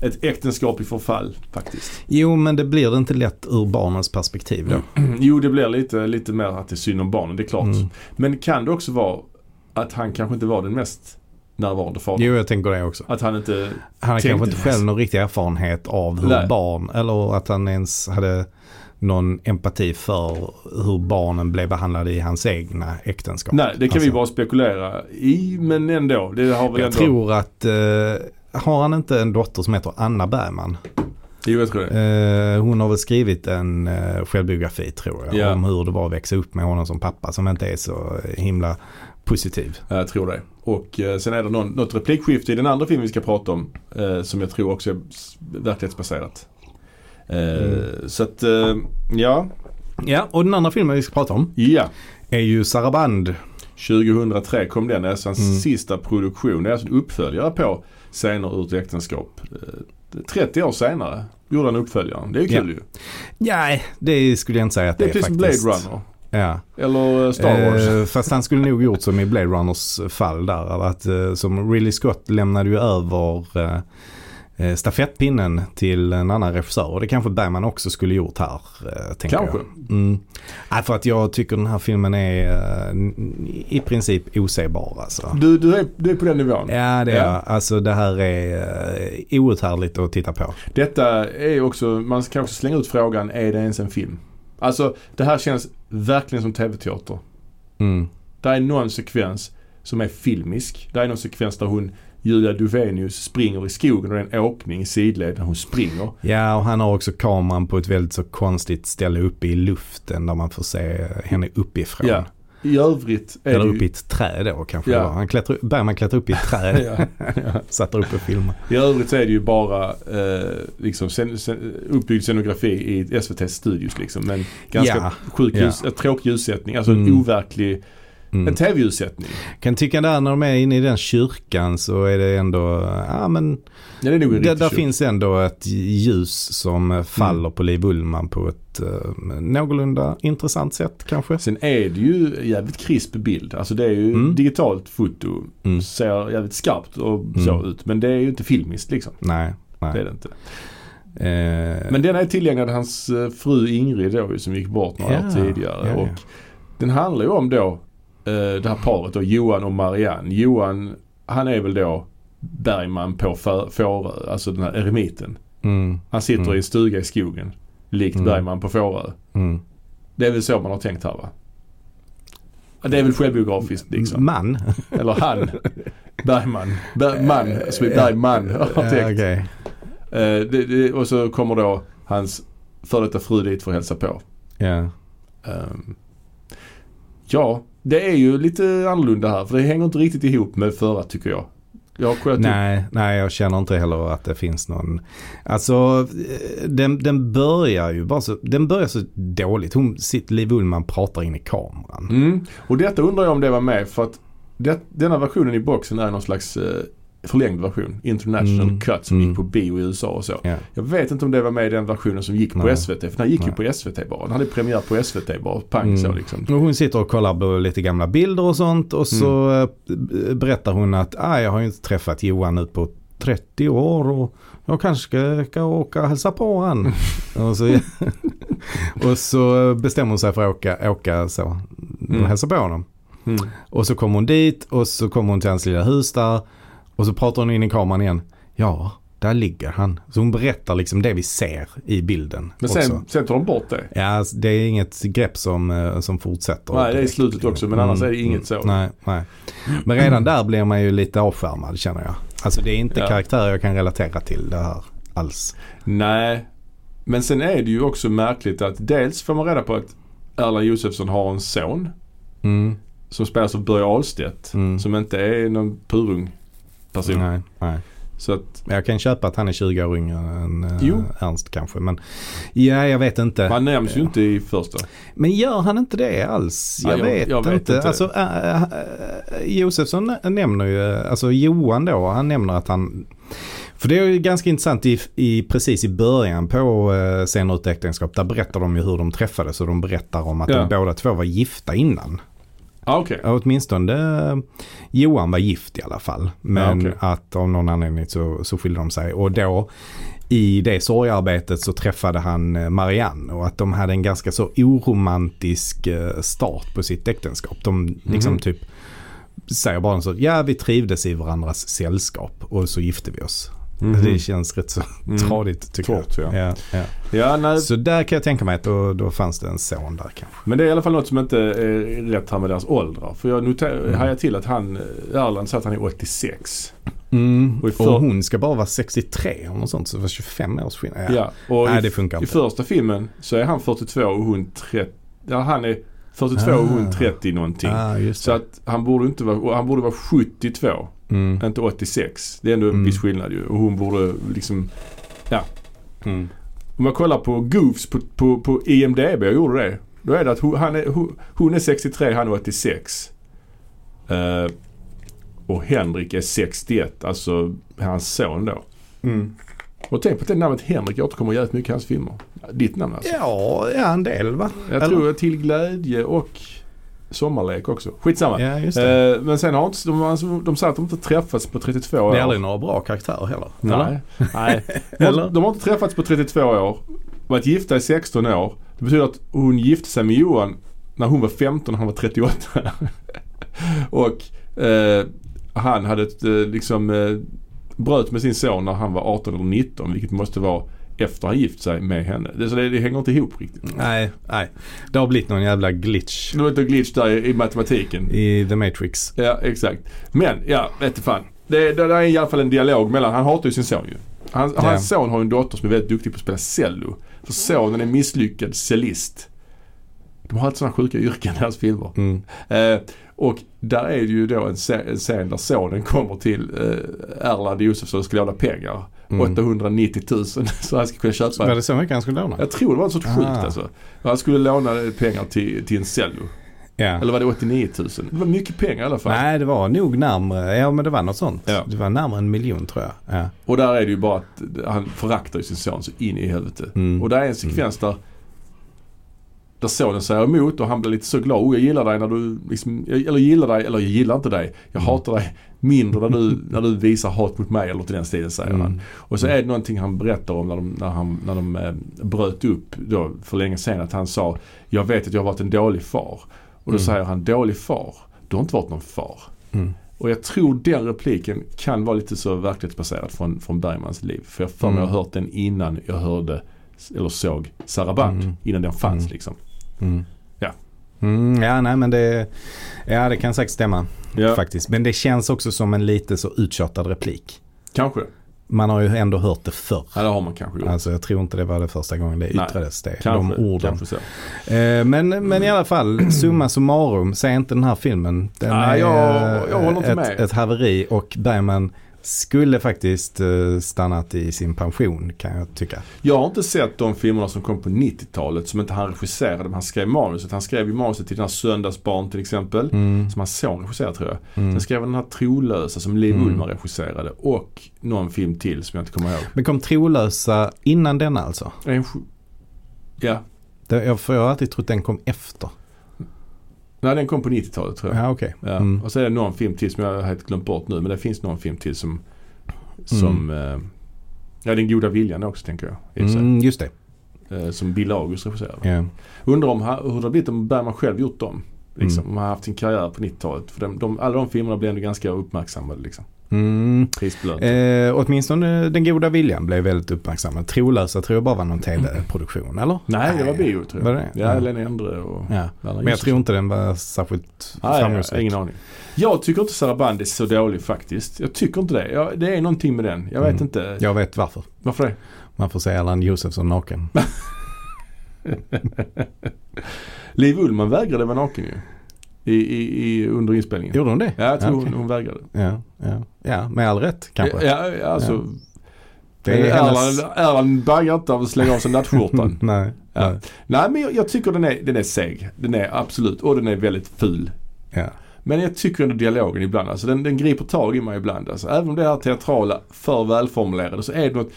ett äktenskap i förfall faktiskt. Jo, men det blir det inte lätt ur barnens perspektiv då. Jo det blir lite, lite mer att det är synd om barnen, det är klart. Mm. Men kan det också vara att han kanske inte var den mest närvarande fadern? Jo, jag tänker det också. Att han inte... Han Tänkte kanske inte själv någon riktig erfarenhet av hur Nej. barn, eller att han ens hade någon empati för hur barnen blev behandlade i hans egna äktenskap. Nej, det kan vi Alltså, bara spekulera i men ändå. Det har väl Jag ändå... tror att, eh, har han inte en dotter som heter Anna Bergman? Jo, jag tror det. Eh, hon har väl skrivit en eh, självbiografi tror jag. Ja. Om hur det var att växa upp med honom som pappa som inte är så himla positiv. Ja, Jag tror det. Och eh, sen är det någon, något replikskifte i den andra filmen vi ska prata om eh, som jag tror också är verklighetsbaserat. Eh, Mm. Så att, eh, ja. Ja, och den andra filmen vi ska prata om Ja. är ju Saraband. 2003 kom den, alltså hans Mm. sista produktion. Det är alltså en uppföljare på Scener ur ett äktenskap. Eh, 30 år senare gjorde han uppföljaren. Det är ju kul ju. Nej, det skulle jag inte säga att Det det är är, precis som faktiskt. Blade Runner. Ja. Eller eh, Star Wars. Eh, fast han skulle nog gjort som i Blade Runners fall där. Att, eh, som Ridley Scott lämnade ju över eh, eh, stafettpinnen till en annan regissör. Och det kanske Bergman också skulle gjort här. Eh, tänker Kanske. Jag. Mm. Nej, för att jag tycker den här filmen är eh, i princip osebar alltså. Du, du, är, du är på den nivån. Ja det är Ja. jag. Alltså det här är outhärdligt att titta på. Detta är också, man kan också slänga ut frågan, är det ens en film? Alltså det här känns verkligen som tv-teater. Mm. Det är någon sekvens som är filmisk. Det är någon sekvens där hon, Julia Duvenius, springer i skogen och det är en åkning i sidled när hon springer. Ja och han har också kameran på ett väldigt så konstigt ställe uppe i luften där man får se henne uppifrån. Ja. I övrigt är Eller det uppe i ju, ett träd då kanske Ja. det var. Han klättrar, Bergman klättrar upp i ett träd. ja, Satt där uppe och filmade. I övrigt så är det ju bara eh, liksom scen, scen, uppbyggd scenografi i SVT's studios liksom. Men ganska Ja. sjuk Ja. ljus, tråkig ljussättning. Alltså en Mm. overklig, Mm. en tv-ljussättning. Kan tycka där när de är inne i den kyrkan så är det ändå, ja men Ja, det där, där finns ändå ett ljus som eh, faller Mm. på Liv Ullman på ett uh, någorlunda intressant sätt kanske. Sen är det ju jävligt krisp bild. Alltså det är ju Mm. digitalt foto. Mm. Ser jävligt skarpt och så Mm. ut. Men det är ju inte filmiskt liksom. Nej, Det är nej. det inte. Eh, Men den är tillägnad hans eh, fru Ingrid då som gick bort några Ja, år tidigare. ja, ja. Och den handlar ju om då eh, det här paret då, Johan och Marianne. Johan, han är väl då Bergman på Få- Fårö, alltså den här eremiten. mm, Han sitter Mm. i en stuga i skogen. Likt Mm. Bergman på Fårö. mm. Det är väl så man har tänkt här va? Ja, Det är väl självbiografiskt liksom. Man. Eller han. Bergman. Bergman, som är Bergman har Ja, tänkt. okej. Eh, det, det, och så kommer då hans före detta fru dit för att hälsa på. Ja. Ehm, ja, det är ju lite annorlunda här för det hänger inte riktigt ihop med förra tycker jag. Jag. Nej, nej, jag känner inte heller att det finns någon. Alltså, den, den börjar ju bara så, den börjar så dåligt. Hon sitter, Liv Ullman pratar in i kameran. Mm. Och detta undrar jag om det var med för att det, denna versionen i boxen är någon slags eh, förlängd version. International Mm. cut som Mm. gick på bio i USA och så. Ja. Jag vet inte om det var med i den versionen som gick på Nej. SVT. För den gick ju Nej. på SVT bara. Den hade premiär på SVT bara. Pang Mm. så liksom. Och hon sitter och kollar på lite gamla bilder och sånt och så Mm. eh, berättar hon att ah, jag har ju inte träffat Johan nu på 30 år och jag kanske ska, ska åka och hälsa på han. och, så, och så bestämmer hon sig för att åka, åka så och Mm. hälsa på honom. Mm. Och så kommer hon dit och så kommer hon till hans lilla hus där och så pratar hon in i kameran igen. Ja, där ligger han. Så hon berättar liksom det vi ser i bilden. Men också. sen, sen tar de bort det. Ja, det är inget grepp som, eh, som fortsätter. Nej, det är i slutet också, men annars är det inget så. Nej, nej. Men redan där blir man ju lite avskärmad känner jag. Alltså det är inte Ja. karaktärer jag kan relatera till det här alls. Nej. Men sen är det ju också märkligt att dels får man reda på att Erland Josefsson har en son Mm, som spelas av Börje Ahlstedt. mm. Som inte är någon purung person. Nej, nej. Så att Jag kan köpa att han är 20 år yngre än uh, Jo. Ernst kanske. Men ja, jag vet inte. han nämns ju inte i första. Men gör han inte det alls? Jag, Ja, jag- vet, jag vet inte. inte. Alltså, äh, äh, Josefsson nämner ju, alltså Johan då, han nämner att han för det är ju ganska intressant i, i, precis i början på uh, Scener ut äktenskap. Där berättar de ju hur de träffades och de berättar om att Ja. de båda två var gifta innan. Ah. Ja, åtminstone Johan var gift i alla fall. Men Ja, okej. att av någon anledning så, så skilde de sig. Och då i det sorgarbetet så träffade han eh, Marianne och att de hade en ganska så oromantisk eh, start på sitt äktenskap. De liksom Mhm. typ säger bara så ja vi trivdes i varandras sällskap och så gifte vi oss. Mhm. Det känns rätt så Mm. tradigt tycker Kort, jag. ja. Ja, ja. Ja. Så där kan jag tänka mig att då, då fanns det en son där kanske. Men det är i alla fall något som inte är rätt här med deras åldrar. För jag noterar, Mm. hajar till att han, Erland säger att han är 86. Mm. Och Och, i för- hon ska bara vara 63 eller något sånt. Så det var 25 års skillnad. Ja. Och Nej i, det funkar i inte. första filmen så är han 42 och hon 30. Ja, han är 42 och hon Ah. 30 någonting. Ah, Så att han borde inte vara, han borde vara 72. Mm. Inte 86. Det är ändå en Mm. viss skillnad ju. Och hon borde liksom Mm. Om man kollar på Goofs på, på, på IMDB, jag gjorde det. Då är det att hon, han är, hon, är 63, han är 86. Eh, och Henrik är 61, alltså hans son då. Mm. Och tänk på att det namnet Henrik återkommer jävligt mycket i hans filmer. Ditt namn alltså. Ja, ja, en del va? Jag eller? tror Till glädje och Sommarlek också. Skitsamma. Ja, just det. Eh, men sen har inte, de, alltså, de säger att de inte träffats på 32 år. det är aldrig några bra karaktärer heller. Nej. Nej. De, de har inte träffats på 32 år. Varit gifta i 16 år. Det betyder att hon gifte sig med Johan när hon var 15 och han var 38. och eh, han hade ett, eh, liksom eh, bröt med sin son när han var 18 eller 19 vilket måste vara efter han gift sig med henne. Det, så det, det hänger inte ihop riktigt. Nej, nej. Det har blivit någon jävla glitch Det var inte glitch där i, i matematiken. i The Matrix. Ja, exakt. Men, ja, vet fan. Det, det där är i alla fall en dialog mellan, han hatar ju sin son ju. Han, Ja. Hans son har en dotter som är väldigt duktig på att spela cello. För sonen är misslyckad cellist. De har alltid sådana sjuka yrken i deras filmer. Mm. Eh, och där är det ju då en, sce- en scen där sonen kommer till eh, Erland Josefsson och ska låna pengar. Mm. 890 000 så han ska kunna köpa. Var det så mycket han skulle låna? Jag tror det var sorts sjukt Ah. alltså. Han skulle låna pengar till, till en cello. Ja. Eller var det 89 000? Det var mycket pengar i alla fall. Nej, det var nog närmare. Ja, men det var något sånt. Ja. Det var närmare en miljon tror jag. Ja. Och där är det ju bara att han föraktar ju sin son så in i helvete. Mm. Och där är en sekvens där där sonen säger emot och han blir lite så glad. Oh, jag gillar dig när du liksom, jag- eller gillar dig, eller jag gillar inte dig. Jag Mm. hatar dig mindre när du, när du visar hat mot mig eller till den stilen säger han. Mm. Och så är det någonting han berättar om när de, när han, när de eh, bröt upp då för länge sedan. Att han sa, jag vet att jag har varit en dålig far. Och då Mm. säger han, dålig far? Du har inte varit någon far. Mm. Och jag tror den repliken kan vara lite så verklighetsbaserad från, från Bergmans liv. För jag för mig Mm. har hört den innan jag hörde eller såg Saraband. Mm. Innan den fanns Mm. liksom. Mm. Ja. Mm, ja, nej men det, ja, det kan säkert stämma Ja, faktiskt. Men det känns också som en lite så uttjatad replik. kanske. Man har ju ändå hört det förr. Ja, det har man kanske gjort. Alltså jag tror inte det var det första gången det Nej, yttrades det. kanske, de orden. Eh, men, men i alla fall, summa summarum, se inte den här filmen. Den Nej, är jag- eh, jag inte ett, ett haveri och Bergman skulle faktiskt eh, stannat i sin pension kan jag tycka. Jag har inte sett de filmerna som kom på 90-talet som inte han regisserade men han skrev manuset. Han skrev ju manuset till den här Söndagsbarn till exempel. Mm. Som hans son regisserade tror jag. Mm. Sen skrev han den här Trolösa som Liv Mm. Ullmann regisserade. Och någon film till som jag inte kommer ihåg. Men kom Trolösa innan denna alltså? En, ja. Jag, jag har alltid trott den kom efter. Nej den kom på 90-talet tror jag. Ja okej. Ja. Mm. Och så är det någon film till som jag har helt glömt bort nu. Men det finns någon film till som, som Mm. eh, Ja den goda viljan också tänker jag. Mm, just det. Eh, som Bill August regisserade. Ja. Undrar om, hur det har blivit om Bergman själv gjort dem. Liksom, Mm. Om han har haft sin karriär på 90-talet. För de, de, alla de filmerna blev ändå ganska uppmärksammade liksom. Mm. Eh, åtminstone Den goda viljan blev väldigt uppmärksammad. Trolösa tror jag bara var någon tv-produktion, eller? Nej, det var bio tror jag. Var det? Ja. Lena Endre och Ja. Men jag tror inte den var särskilt Nej, framgångsrik. ingen aning. Jag tycker inte Sarabande är så dålig faktiskt. Jag tycker inte det. Jag, det är någonting med den. Jag vet Mm. inte. Jag vet varför. Varför det? Man får se Erland Josefsson naken. Liv Ullmann vägrade vara naken ju. I, i, i, under inspelningen. Gjorde hon det? Ja, jag tror Ja, okej. hon, hon vägrade. Ja, ja. ja, med all rätt kanske. Ja, ja, alltså. Det är hennes... Erland baggar inte av att slänga av sig nattskjortan. Nej. Ja. nej. Nej men jag, jag tycker den är, den är seg. Den är absolut, och den är väldigt ful. Ja. Men jag tycker ändå dialogen ibland, alltså den, den griper tag i mig ibland. Alltså, även om det här teatrala för välformulerade så är det något,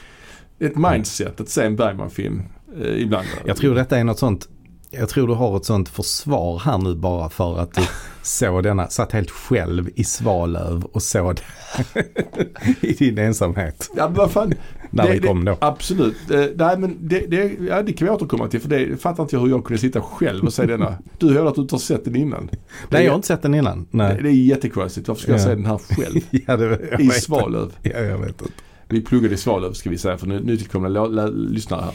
ett mindset att se en Bergman-film eh, ibland. Jag tror detta är något sånt. Jag tror du har ett sånt försvar här nu bara för att du såg denna, satt helt själv i Svalöv och såg det i din ensamhet. Ja vad fan. När Det- det, kom då. Absolut. Eh, nej men det, det, ja, det kan vi återkomma till för det fattar inte jag hur jag kunde sitta själv och se denna. Du hörde att du inte har sett den innan. Nej, jag har inte sett den innan. Det, Nej. det är jättekonstigt. Varför ska jag Ja. se den här själv? Ja, det, I. Svalöv. Ja, jag vet inte. Vi pluggade i Svalöv ska vi säga för nu, nytillkomna lyssnare här.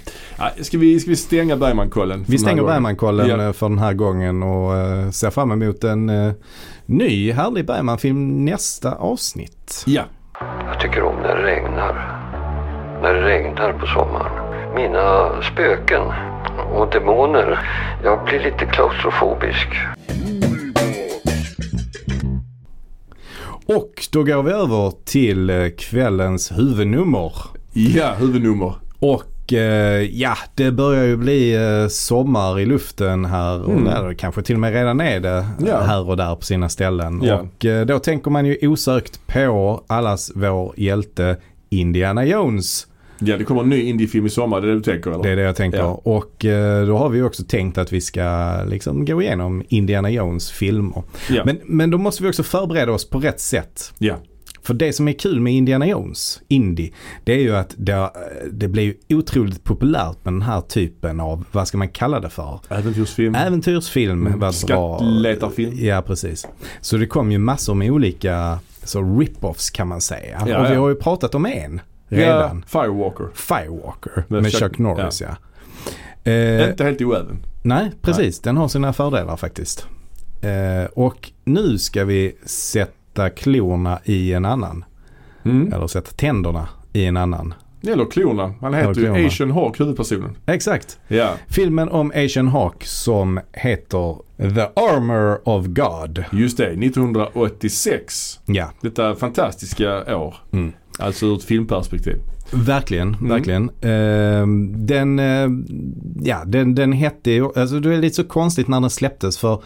Ja, ska, vi, ska vi stänga Bergman-kollen? Vi stänger? Bergman-kollen Ja. eh, för den här gången och eh, ser fram emot en eh, ny härlig Bergman-film nästa avsnitt. Ja. Jag tycker om när det regnar. När det regnar på sommaren. Mina spöken och demoner. Jag blir lite klaustrofobisk. Och då går vi över till eh, kvällens huvudnummer. Ja, huvudnummer. Och eh, ja, det börjar ju bli eh, sommar i luften här och Mm. där, kanske till och med redan är det Ja. här och där på sina ställen. Ja. Och då tänker man ju osökt på allas vår hjälte Indiana Jones. Ja, det kommer en ny indiefilm i sommar. Det är det du tänker eller? Det är det jag tänker. Ja. Och eh, då har vi också tänkt att vi ska liksom gå igenom Indiana Jones filmer. Ja. Men, men då måste vi också förbereda oss på rätt sätt. ja. För det som är kul med Indiana Jones, Indy, det är ju att det, det blir ju otroligt populärt med den här typen av, vad ska man kalla det för? Äventyrsfilm. Äventyrsfilm. Mm, skattletarfilm. Ja, precis. Så det kom ju massor med olika så rip-offs kan man säga. Ja, och vi har ju pratat om en redan. Ja, Firewalker. Firewalker Med med, Chuck- Chuck, Norris ja. Eh, Inte helt oäven. nej, precis. Den har sina fördelar faktiskt. Eh, och nu ska vi sätta klorna i en annan. Mm. Eller sätta tänderna i en annan. Eller klorna. Han heter Eller ju klorna. Asian Hawk, huvudpersonen. Exakt. Ja. Filmen om Asian Hawk som heter The Armor of God. Just det, 1986. Ja, Detta fantastiska år. Mm. Alltså ur ett filmperspektiv. verkligen, Mm. verkligen. Ehm, den, eh, ja, den, den hette ju, alltså det är lite så konstigt när den släpptes för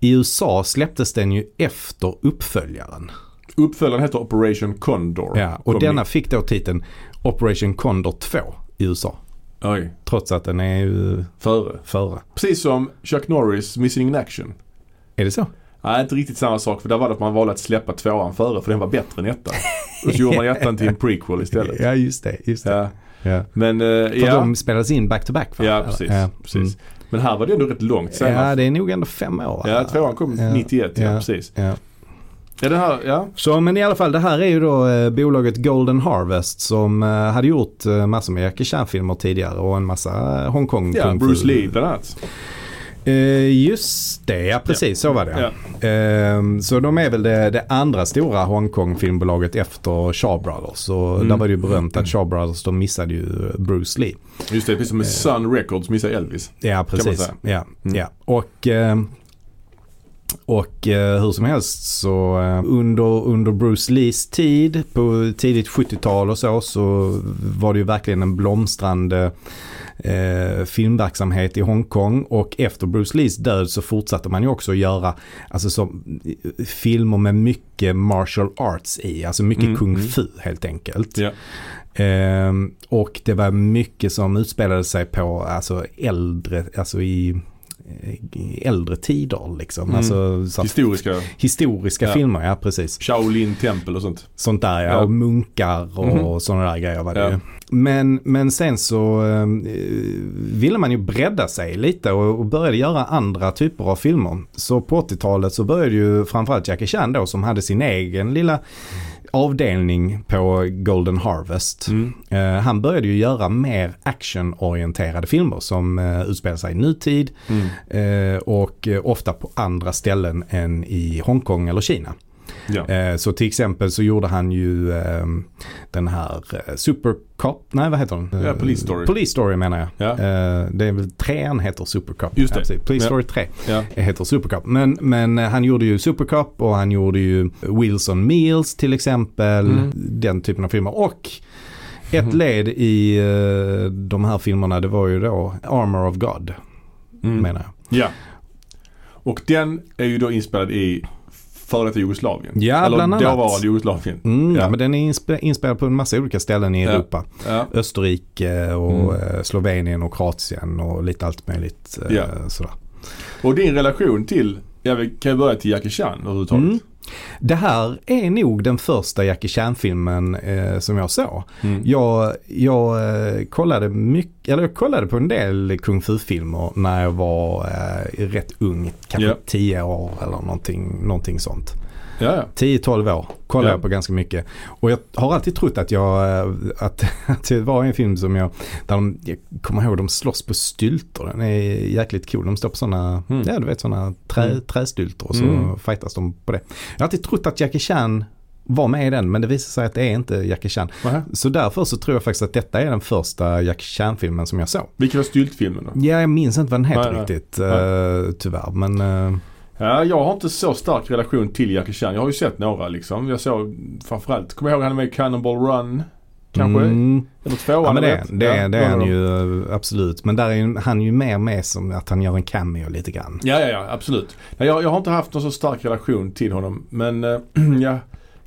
i USA släpptes den ju efter uppföljaren. Uppföljaren heter Operation Condor. Ja, och Kom denna i- fick då titeln Operation Condor 2 i USA. Oj, Trots att den är ju före. före. Precis som Chuck Norris Missing in Action. Är det så? Nej, inte riktigt samma sak. För där var det att man valde att släppa tvåan före för den var bättre än ettan. Och så gjorde man ettan till en prequel istället. Ja, just det. Just det. Ja. Ja. Men, eh, För ja. de spelades in back to back va? Ja, precis. Ja, precis. mm. Men här var det ändå rätt långt senare. Ja, det är nog ändå fem år. Ja, tvåan kom Ja, 91, ja, precis. Ja. Här, ja. Så men i alla fall det här är ju då eh, bolaget Golden Harvest som eh, hade gjort eh, massor med Jackie Chan-filmer tidigare och en massa eh, Hongkong Ja. Bruce Lee bland annat. Eh, just det, ja precis så var det. Ja. Eh, så de är väl det, det andra stora Hongkong-filmbolaget efter Shaw Brothers. Och Mm. där var det ju berömt att Shaw Brothers de missade ju Bruce Lee. Just det, precis som med Sun Records missade Elvis. Ja, precis. Ja, Mm. ja. Och eh, Och eh, hur som helst så eh, under, under Bruce Lees tid på tidigt 70-tal och så så var det ju verkligen en blomstrande eh, filmverksamhet i Hongkong och efter Bruce Lees död så fortsatte man ju också göra alltså så, eh, filmer med mycket martial arts i, alltså mycket Mm, kung mm. fu helt enkelt. Ja. Ehm, och det var mycket som utspelade sig på alltså äldre, alltså i, i äldre tider liksom. Mm. Alltså så att, Historiska historiska Ja. filmer, ja precis. Shaolin tempel och sånt. Sånt där ja, Ja. och munkar och Mhm. sådana där grejer var det Ja. Men, men sen så eh, ville man ju bredda sig lite och, och började göra andra typer av filmer. Så på 80-talet så började ju framförallt Jackie Chan då som hade sin egen lilla avdelning på Golden Harvest. Mm. Eh, han började ju göra mer actionorienterade filmer som uh, utspelar sig i nutid Mm. eh, och eh, ofta på andra ställen än i Hongkong eller Kina. Ja. Eh, så till exempel så gjorde han ju ehm, den här eh, Super Cop, nej vad heter den? Ja, Eh, Police Story. Police Story menar jag. Ja. Eh, det är väl trean heter Super Cop. Just det. Ja. Police. Story 3 Ja. heter Super Cop. Men, men eh, han gjorde ju Super Cop och han gjorde ju Wheels on Meals till exempel. Mm. Den typen av filmer. Och ett Mhm. led i eh, de här filmerna det var ju då Armor of God Mm. menar jag. Ja. Och den är ju då inspelad i före detta Jugoslavien. Ja, Eller bland annat. dåvarande Jugoslavien. Mm, ja. Men den är inspe- inspelad på en massa olika ställen i Ja. Europa. Ja. Österrike och Mm. eh, Slovenien och Kroatien och lite allt möjligt. eh, Ja. Sådär. Och din relation till, ja vi kan ju börja till Jackie Chan överhuvudtaget. Mm. Det här är nog den första Jackie Chan-filmen eh, som jag såg. Mm. Jag, jag, eh, kollade mycket, eller jag kollade på en del kung fu-filmer när jag var eh, rätt ung. Kanske Ja. 10 år eller någonting, någonting sånt. Ja, ja. 10-12 år kollade Ja. jag på ganska mycket. Och jag har alltid trott att jag, eh, att, att det var en film som jag, där de, jag kommer ihåg de slåss på styltor. Den är jäkligt cool. De står på sådana, Mm. ja du vet sådana trä, Mm. trästyltor och så Mm. fightas de på det. Jag har alltid trott att Jackie Chan var med i den men det visar sig att det är inte Jackie Chan. Nähä. Så därför så tror jag faktiskt att detta är den första Jackie Chan-filmen som jag såg. Vilken var styltfilmen då? Ja, jag minns inte vad den heter Nej, nej. riktigt uh, tyvärr. Men uh, Ja, jag har inte så stark relation till Jackie Chan. Jag har ju sett några liksom. Jag såg framförallt, kommer jag ihåg han är med i Cannonball Run? Kanske? Mm, Eller tvåan? ja men det, det, Ja, det är han ju eh, absolut. Men där är han ju mer med som att han gör en cameo lite grann. Ja, ja, ja, absolut. Jag, jag har inte haft någon så stark relation till honom. Men eh, jag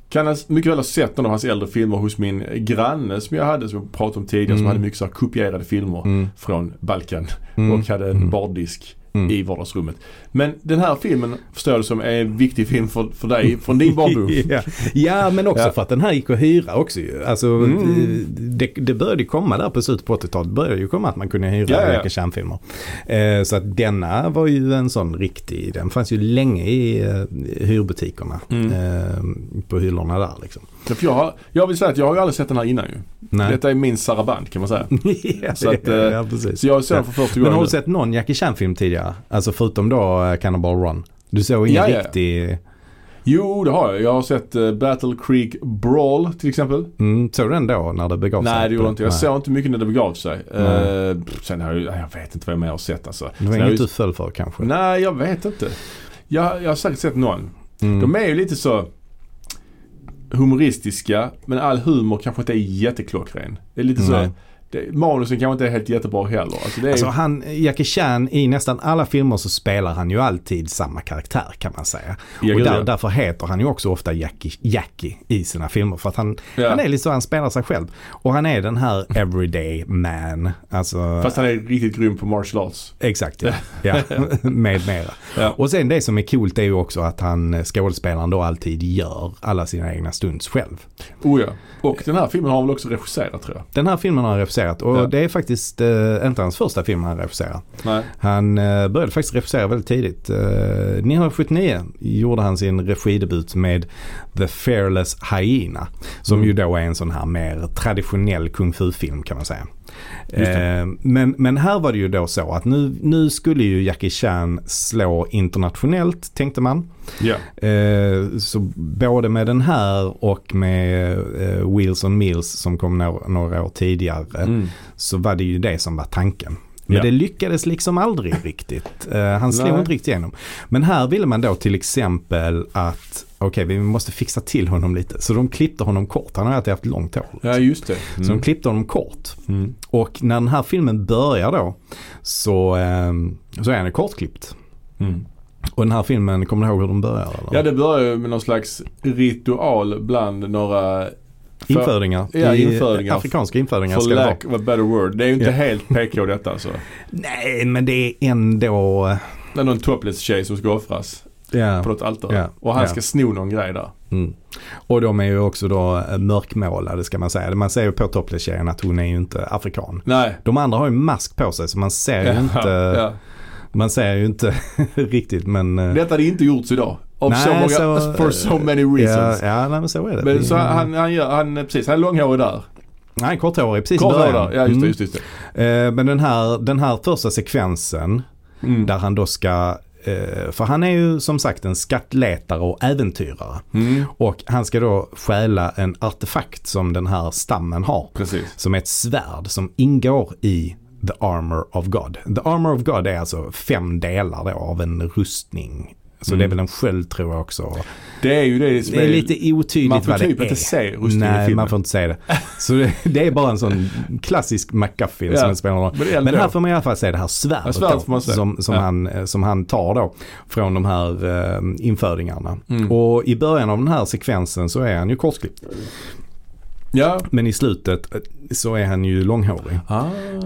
kan mycket väl ha sett någon av hans äldre filmer hos min granne som jag hade, som jag pratade om tidigare, som Mm. hade mycket så kopierade filmer Mm, från Balkan mm, och hade en bardisk mm. i vardagsrummet. Men den här filmen förstår du som är en viktig film för, för dig från din barndom. ja. ja men också Ja. för att den här gick att hyra också ju. Alltså Mm. det, det började komma där på slutet på 80-talet. Det började ju komma att man kunde hyra Ja, ja, ja. Jackie Chan-filmer. Eh, så att denna var ju en sån riktig, den fanns ju länge i eh, hyrbutikerna. Mm. Eh, på hyllorna där liksom. Ja, jag, har, jag vill säga att jag har ju aldrig sett den här innan ju. Nej. Detta är min saraband kan man säga. ja, Så att, eh, ja, precis. Så jag såg den för första Men gången. har du sett någon Jackie Chan-film tidigare? Alltså förutom då eh, Cannonball Run? Du såg ingen Ja, riktig... Jo, det har jag. Jag har sett eh, Battle Creek Brawl till exempel. Mm, såg du den då när det begav sig? Nej, det gjorde jag inte. Jag såg inte mycket när det begav sig. Eh, sen har jag, jag vet inte vad jag mer har sett alltså. Det var Sen inget du föll för kanske? Nej, jag vet inte. Jag, jag har säkert sett någon. Mm. De är ju lite så humoristiska men all humor kanske inte är jätteklockren. Det är lite så, det, manusen kanske inte är helt jättebra heller. Alltså det är, Alltså han, Jackie Chan i nästan alla filmer så spelar han ju alltid samma karaktär kan man säga. Ja, och där, ja. därför heter han ju också ofta Jackie, Jackie i sina filmer. För att han, Ja. han är lite så, han spelar sig själv. Och han är den här everyday man. Alltså, Fast han är riktigt grym på martial arts. exakt ja. ja. Med mera. Och sen det som är coolt är ju också att han, skådespelaren då alltid gör alla sina egna stunts själv. Oh ja. Och den här filmen har han väl också regisserat tror jag. Den här filmen har han regisserat och Ja. det är faktiskt eh, inte hans första film han regisserar. Nej. Han eh, började faktiskt regissera väldigt tidigt. Eh, 1979 gjorde han sin regidebut med The Fearless Hyena. Som Mm. ju då är en sån här mer traditionell kung fu-film kan man säga. Eh, men, men här var det ju då så att nu, nu skulle ju Jackie Chan slå internationellt tänkte man. Eh, så både med den här och med eh, Wheels on Meals som kom några, några år tidigare Mm. så var det ju det som var tanken. Men Ja. det lyckades liksom aldrig riktigt. Eh, han slog Nej. inte riktigt igenom. Men här ville man då till exempel att okej vi måste fixa till honom lite. Så de klippte honom kort. Han har alltid haft långt hår. Ja, just det. Så de klippte honom kort. Mm. Och när den här filmen börjar då så, eh, så är han kortklippt. Mm. Och den här filmen, kommer du ihåg hur den börjar? Eller? Ja, det börjar ju med någon slags ritual bland några för- infödingar. Ja, I- infödingar. Afrikanska infödingar For ska det vara. lack of a better word. Det är ju inte Ja. helt PK detta alltså. Nej, men det är ändå... Det är någon topless tjej som ska offras Ja. på något altare. Ja. Och han ska sno någon grej där. Mm. Och de är ju också då eh, mörkmålade ska man säga. Man ser ju på topless-tjejen att hon är ju inte afrikan. Nej. De andra har ju mask på sig så man ser ju inte, man ser ju inte riktigt men... eh, Detta hade inte gjorts idag. Of Nej, so många, så- for so many reasons. Ja, ja nej, men så är det. Men så han, han gör, han, precis, han är långhårig där. Nej, korthårig precis i Korthårig början. där. Ja, just det, Mm. just det. Just det. Eh, Men den här, den här första sekvensen Mm. där han då ska, eh, för han är ju som sagt en skattletare och äventyrare. Mm. Och han ska då stjäla en artefakt som den här stammen har. Precis. Som är ett svärd som ingår i The Armor of God. The Armor of God är alltså fem delar då av en rustning. Så Mm. det är väl en sköld tror jag också. Det är ju det som Det är lite otydligt Man får vad det typ är. inte se rustningen Nej, man får inte se det. Så det, det är bara en sån klassisk McGuffin Ja, som spelar någon. Men. Men här får man i alla fall se det här svärdet, svärdet får man då, som, som, Ja. han, som han tar då från de här eh, införingarna. Mm. Och i början av den här sekvensen så är han ju kortklippt. Ja. Men i slutet eh, så är han ju långhårig. Ah.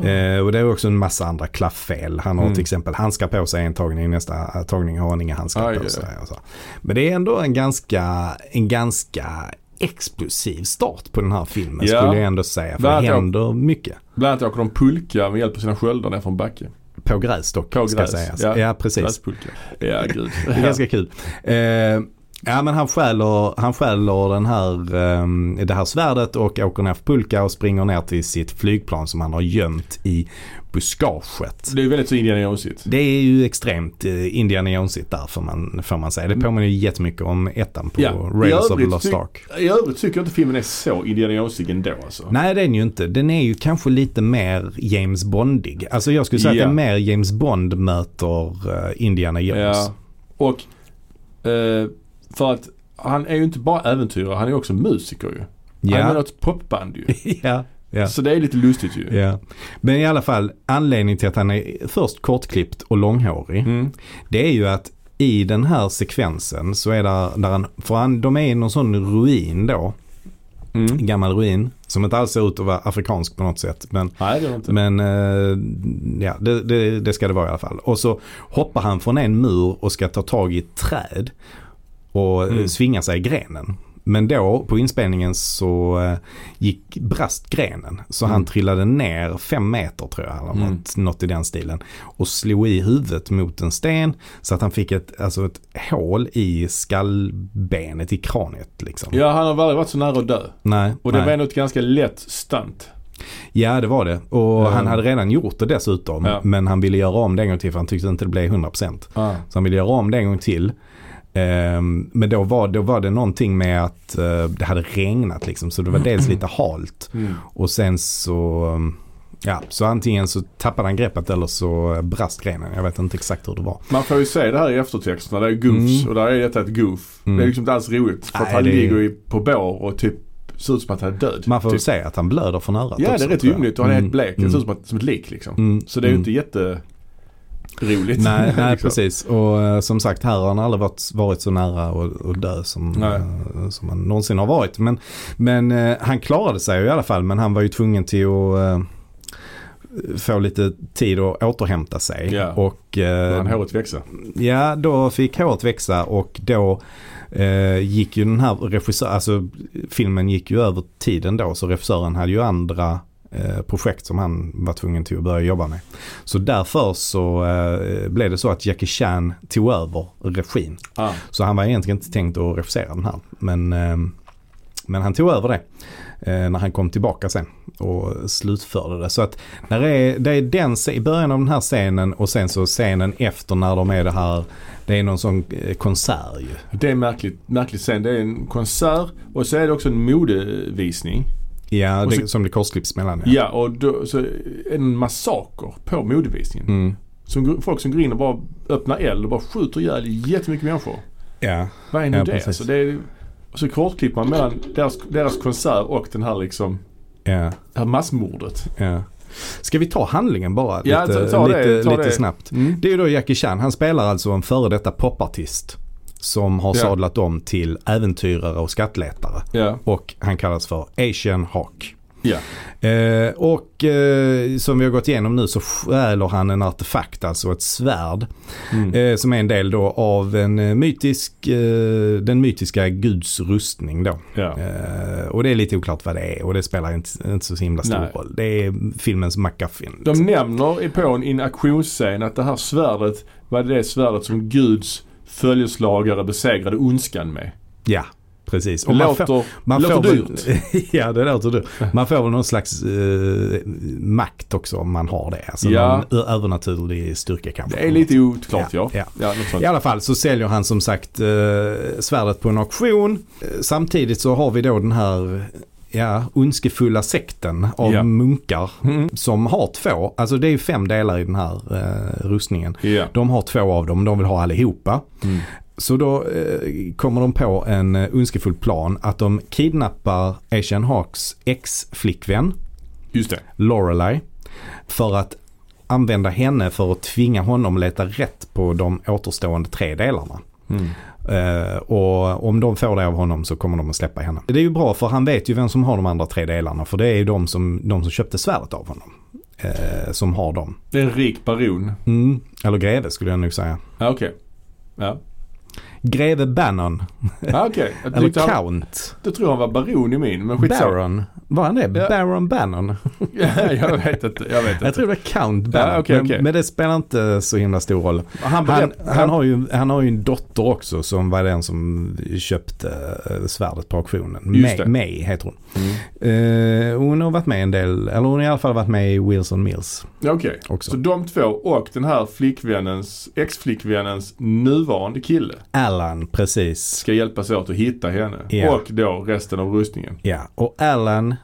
Eh, och det är också en massa andra klafffel. Han har Mm. till exempel handskar på sig en tagning, nästa tagning har han inga handskar Aj, på aj, sig. Men det är ändå en ganska, en ganska explosiv start på den här filmen Ja. skulle jag ändå säga. För Bland det händer mycket. Bland annat åker de pulka med hjälp av sina sköldar ner från backe. På gräs dock På ska gräs, sägas. ja. Ja, precis. Gräspulka. Ja, gud. Det är ganska kul. Eh, ja men han stjäler, han stjäler den här, eh, det här svärdet och åker ner för pulka och springer ner till sitt flygplan som han har gömt i buskaget. Det är väldigt så Indiana Jonesigt. Det är ju extremt eh, Indiana Jonesigt där får man, får man säga. Det påminner ju jättemycket om ettan på Ja, Rails of the Lost Ark. I övrigt tycker jag inte filmen är så Indiana Jonesig ändå alltså. Nej det är den ju inte. Den är ju kanske lite mer James Bondig. Alltså jag skulle säga Ja. att det är mer James Bond möter eh, Indiana Jones. Ja. Och eh, för att han är ju inte bara äventyrare, han är också musiker ju. Han är Ja. något popband ju. ja. ja. Så det är lite lustigt ju. Ja. Men i alla fall anledningen till att han är först kortklippt och långhårig. Mm. Det är ju att i den här sekvensen så är där, där han, för han, de är i någon sån ruin då. Mm. Gammal ruin. Som inte alls ser ut att vara afrikansk på något sätt. Men, Nej det det inte. men eh, ja, det, det, det ska det vara i alla fall. Och så hoppar han från en mur och ska ta tag i ett träd. Och eh, Mm. svinga sig i grenen. Men då på inspelningen så eh, gick brast grenen. Så Mm. han trillade ner fem meter tror jag. Eller Mm. något, något i den stilen. Och slog i huvudet mot en sten. Så att han fick ett, alltså ett hål i skallbenet i kraniet. Liksom. Ja han har aldrig varit så nära att dö. Nej, Och det nej. var ändå ett ganska lätt stunt. Ja det var det. Och Ja. han hade redan gjort det dessutom. Ja. Men han ville göra om det en gång till för han tyckte inte det blev 100%. Ah. Så han ville göra om det en gång till. Ehm, men då var, då var det någonting med att eh, det hade regnat liksom. Så det var dels lite halt. Mm. Och sen så, um, ja, så antingen så tappade han greppet eller så brast grenen. Jag vet inte exakt hur det var. Man får ju se det här i eftertexterna. Det är goofs Mm. och där är detta ett goof. Mm. Det är liksom inte alls roligt. För att Nej, han det ligger på bår och typ ser ut som att han är död. Man får typ. säga att han blöder från örat Ja det också, är rätt ymnigt och han är helt Mm, blek. Det mm, ser ut som, att, ett lik liksom. mm, Så det är ju mm. inte jätte roligt. Nej, nej liksom. precis. Och eh, som sagt här har han aldrig varit, varit så nära att dö som, Nej. eh, som han någonsin har varit. Men, men eh, han klarade sig ju i alla fall men han var ju tvungen till att få lite tid att återhämta sig. Ja. Och, eh, han håret växa. Ja, då fick håret växa och då eh, gick ju den här regissören, alltså filmen gick ju över tiden då så regissören hade ju andra projekt som han var tvungen till att börja jobba med. Så därför så eh, blev det så att Jackie Chan tog över regin. Ah. Så han var egentligen inte tänkt att regissera den här. Men, eh, men han tog över det eh, när han kom tillbaka sen och slutförde det. Så att när det är, det är den, i början av den här scenen och sen så scenen efter när de är det här, det är någon sån eh, konsert ju. Det är märkligt, märkligt scen. Det är en konsert och så är det också en modevisning. Ja, det, så- som det korsklipps mellan. Ja, och då, så det en massaker på modevisningen. Mm. Som, folk som går in och bara öppnar eld och bara skjuter ihjäl jättemycket människor. ja. Vad är nu Ja, det? precis. Alltså, det är, och så kortklipper man mellan deras, deras konsert och den här liksom, ja. det här massmordet. Ja. Ska vi ta handlingen bara Ja, lite, ta- ta det, lite, ta lite det. snabbt? Mm. Det är ju då Jackie Chan. Han spelar alltså en före detta popartist. Som har Ja. sadlat om till äventyrare och skattletare. Ja, Och han kallas för Asian Hawk. ja. Eh, och eh, som vi har gått igenom nu så stjäler han en artefakt, alltså ett svärd. Mm. Eh, som är en del då av en eh, mytisk, eh, den mytiska guds rustning då. Eh, och det är lite oklart vad det är och det spelar inte, inte så himla stor Nej. roll. Det är filmens MacGuffin. De nämner i- på en, i en auktionsscen att det här svärdet var det svärdet som Guds följeslagare besegrade ondskan med. Ja, precis. Det Och man låter, får, man låter får dyrt. Väl, ja, det låter dyrt. Man får väl någon slags eh, makt också om man har det. Alltså Ja. någon övernaturlig styrka kanske. Det är lite oklart ja. Ja, ja. sånt. I alla fall så säljer han som sagt eh, svärdet på en auktion. Eh, Samtidigt så har vi då den här ja, ondskefulla sekten av Ja. munkar Mm. som har två, alltså det är fem delar i den här eh, rustningen. Ja. De har två av dem, de vill ha allihopa. Mm. Så då eh, kommer de på en eh, ondskefull plan att de kidnappar Asian Hawks ex-flickvän Just det. Lorelei för att använda henne för att tvinga honom leta rätt på de återstående tre delarna. Mm. Eh, och om de får det av honom så kommer de att släppa henne. Det är ju bra för han vet ju vem som har de andra tre delarna för det är ju de som, de som köpte svärdet av honom. Eh, som har dem. Det är en rik baron. Mm. Eller greve skulle jag nog säga. Ja, okej. Ja. Greve Bannon. Ja, okej. Jag Eller tyckte han, Count. jag tror han var baron i min, men skitsamma. Baron. Var han det? Ja. Baron Bannon? Ja, jag vet inte. Jag vet inte. Jag tror det är Count Bannon. Ja, okej, men, okej. men det spelar inte så himla stor roll. han, Han, han, har ju, han har ju en dotter också som var den som köpte eh, svärdet på auktionen. May, heter hon. Mm. Eh, hon har varit med en del, eller hon har i alla fall varit med i Wheels on Mills Ja, Okej. också. Så de två och den här flickvännens, ex-flickvännens nuvarande kille Alan, precis. ska hjälpas åt att hitta henne. Ja. Och då resten av rustningen. Ja, och Alan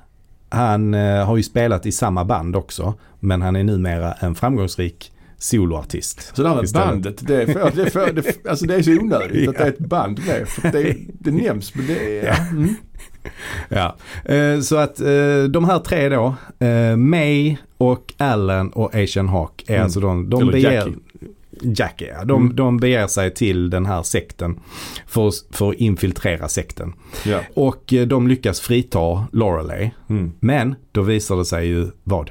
han eh, har ju spelat i samma band också. Men han är numera en framgångsrik soloartist. Så det här med Istället. bandet, det är, för, det, är för, det, alltså det är så onödigt att det är ett band med. För det, det nämns men det är... Ja. Mm. Ja, eh, så att eh, de här tre då, eh, May och Alan och Asian Hawk är Mm. alltså de, de Eller beger, Jackie. Jackie, ja. De, Mm. de beger sig till den här sekten för, att- för att infiltrera sekten. Ja. Och eh, de lyckas frita Lorelei. Mm. Men då visar det sig ju vad?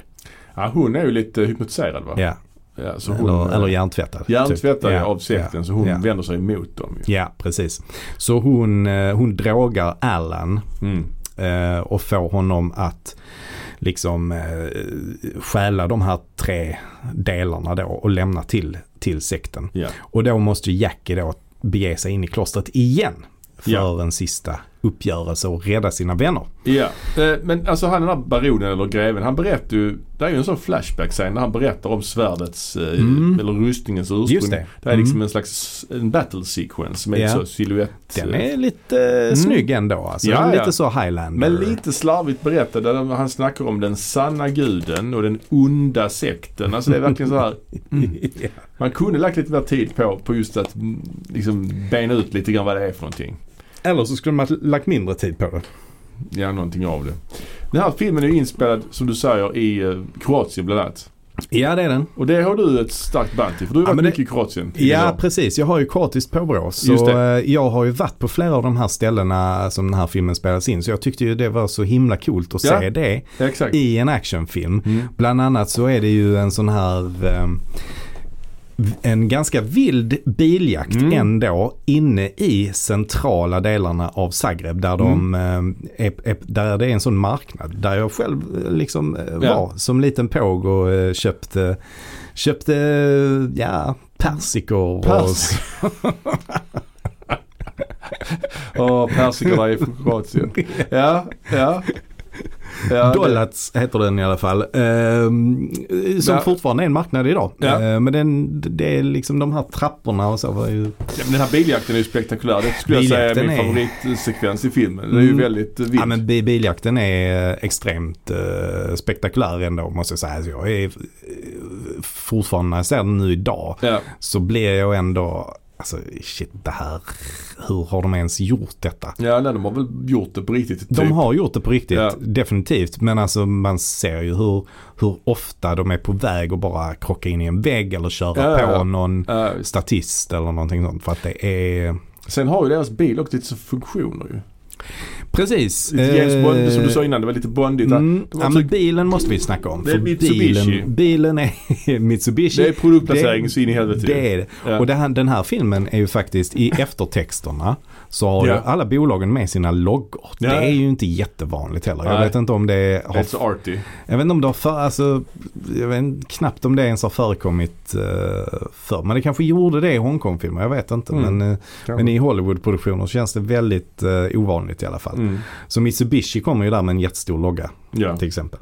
ja, hon är ju lite hypnotiserad va? Ja, Ja, så hon, eller, eller hjärntvättad. hjärntvättad typ. Ja, av sekten ja, så hon ja. vänder sig emot dem ju. Ja, precis. Så hon, eh, hon drogar Alan Mm. eh, och får honom att liksom eh, stjäla de här tre delarna då och lämna till, till sekten. Ja. Och då måste Jackie då bege sig in i klostret igen för Ja. en sista uppgörelse och rädda sina vänner. Ja, eh, men alltså han den här baronen eller greven, han berättar ju, det är ju en sån flashback-scen när han berättar om svärdets, eh, Mm. eller rustningens ursprung. Just det. det är liksom Mm. en slags en battle sequence med Ja. så silhuett. Den är lite eh, snygg ändå alltså. Mm. Ja, lite ja. så Highlander. Men lite slarvigt berättad. Han snackar om den sanna guden och den onda sekten. Alltså det är verkligen så här. Mm. Man kunde lagt lite mer tid på, på just att mm, liksom bena ut lite grann vad det är för någonting. Eller så skulle man ha lagt mindre tid på det. Ja, någonting av det. Den här filmen är ju inspelad, som du säger, i eh, Kroatien bland annat. Ja det är den. Och det har du ett starkt band till, för du har Ja, varit det- mycket i Kroatien. Ja precis, jag har ju kroatiskt påbrå. Så eh, jag har ju varit på flera av de här ställena som den här filmen spelas in. Så jag tyckte ju det var så himla coolt att Ja. se det exakt. i en actionfilm. Mm. Bland annat så är det ju en sån här eh, en ganska vild biljakt Mm. ändå inne i centrala delarna av Zagreb där, de, Mm. eh, är, är, där det är en sån marknad. Där jag själv eh, liksom eh, var Ja. som liten påg och köpte, köpte ja, persikor. Pers- Åh, persikorna i Kroatien. Ja, ja. Ja, det- Dollats heter den i alla fall. Ehm, som Ja. fortfarande är en marknad idag. Ja. Ehm, men den, det är liksom de här trapporna och så var ju... Ja, men den här biljakten är ju spektakulär. Det skulle jag säga är min Biljakten är- favoritsekvens i filmen. Den är ju Mm. väldigt eh, vild. Ja men bi- biljakten är eh, extremt uh, spektakulär ändå måste jag säga. Alltså, jag är eh, fortfarande när jag ser den nu idag så blir jag ändå, alltså shit det här, hur har de ens gjort detta? ja, nej, de har väl gjort det på riktigt. Typ. De har gjort det på riktigt, Ja. definitivt. Men alltså man ser ju hur, hur ofta de är på väg att bara krocka in i en vägg eller köra Ja, på ja. någon statist eller någonting sånt. För att det är, sen har ju deras bil också lite funktioner ju. Precis. Lite James Bond, eh, som du sa innan, det var lite bondigt. Mm, De har ja, men bilen måste vi snacka om. Det är Mitsubishi. Bilen, bilen är Mitsubishi. Det är produktplacering Det- så in i helvete. Det är det. Ja. Och det här, den här filmen är ju faktiskt i eftertexterna så har ju alla bolagen med sina loggor. Ja. Det är ju inte jättevanligt heller. Jag vet inte om det har så arty. Jag vet inte om det har för, alltså, jag vet knappt om det ens har förekommit uh, förr. Men det kanske gjorde det i Hongkong-filmer, jag vet inte. Mm. Men, eh, men i Hollywood-produktioner känns det väldigt uh, ovanligt i alla fall. Mm. Så Mitsubishi kommer ju där med en jättestor logga Ja. till exempel.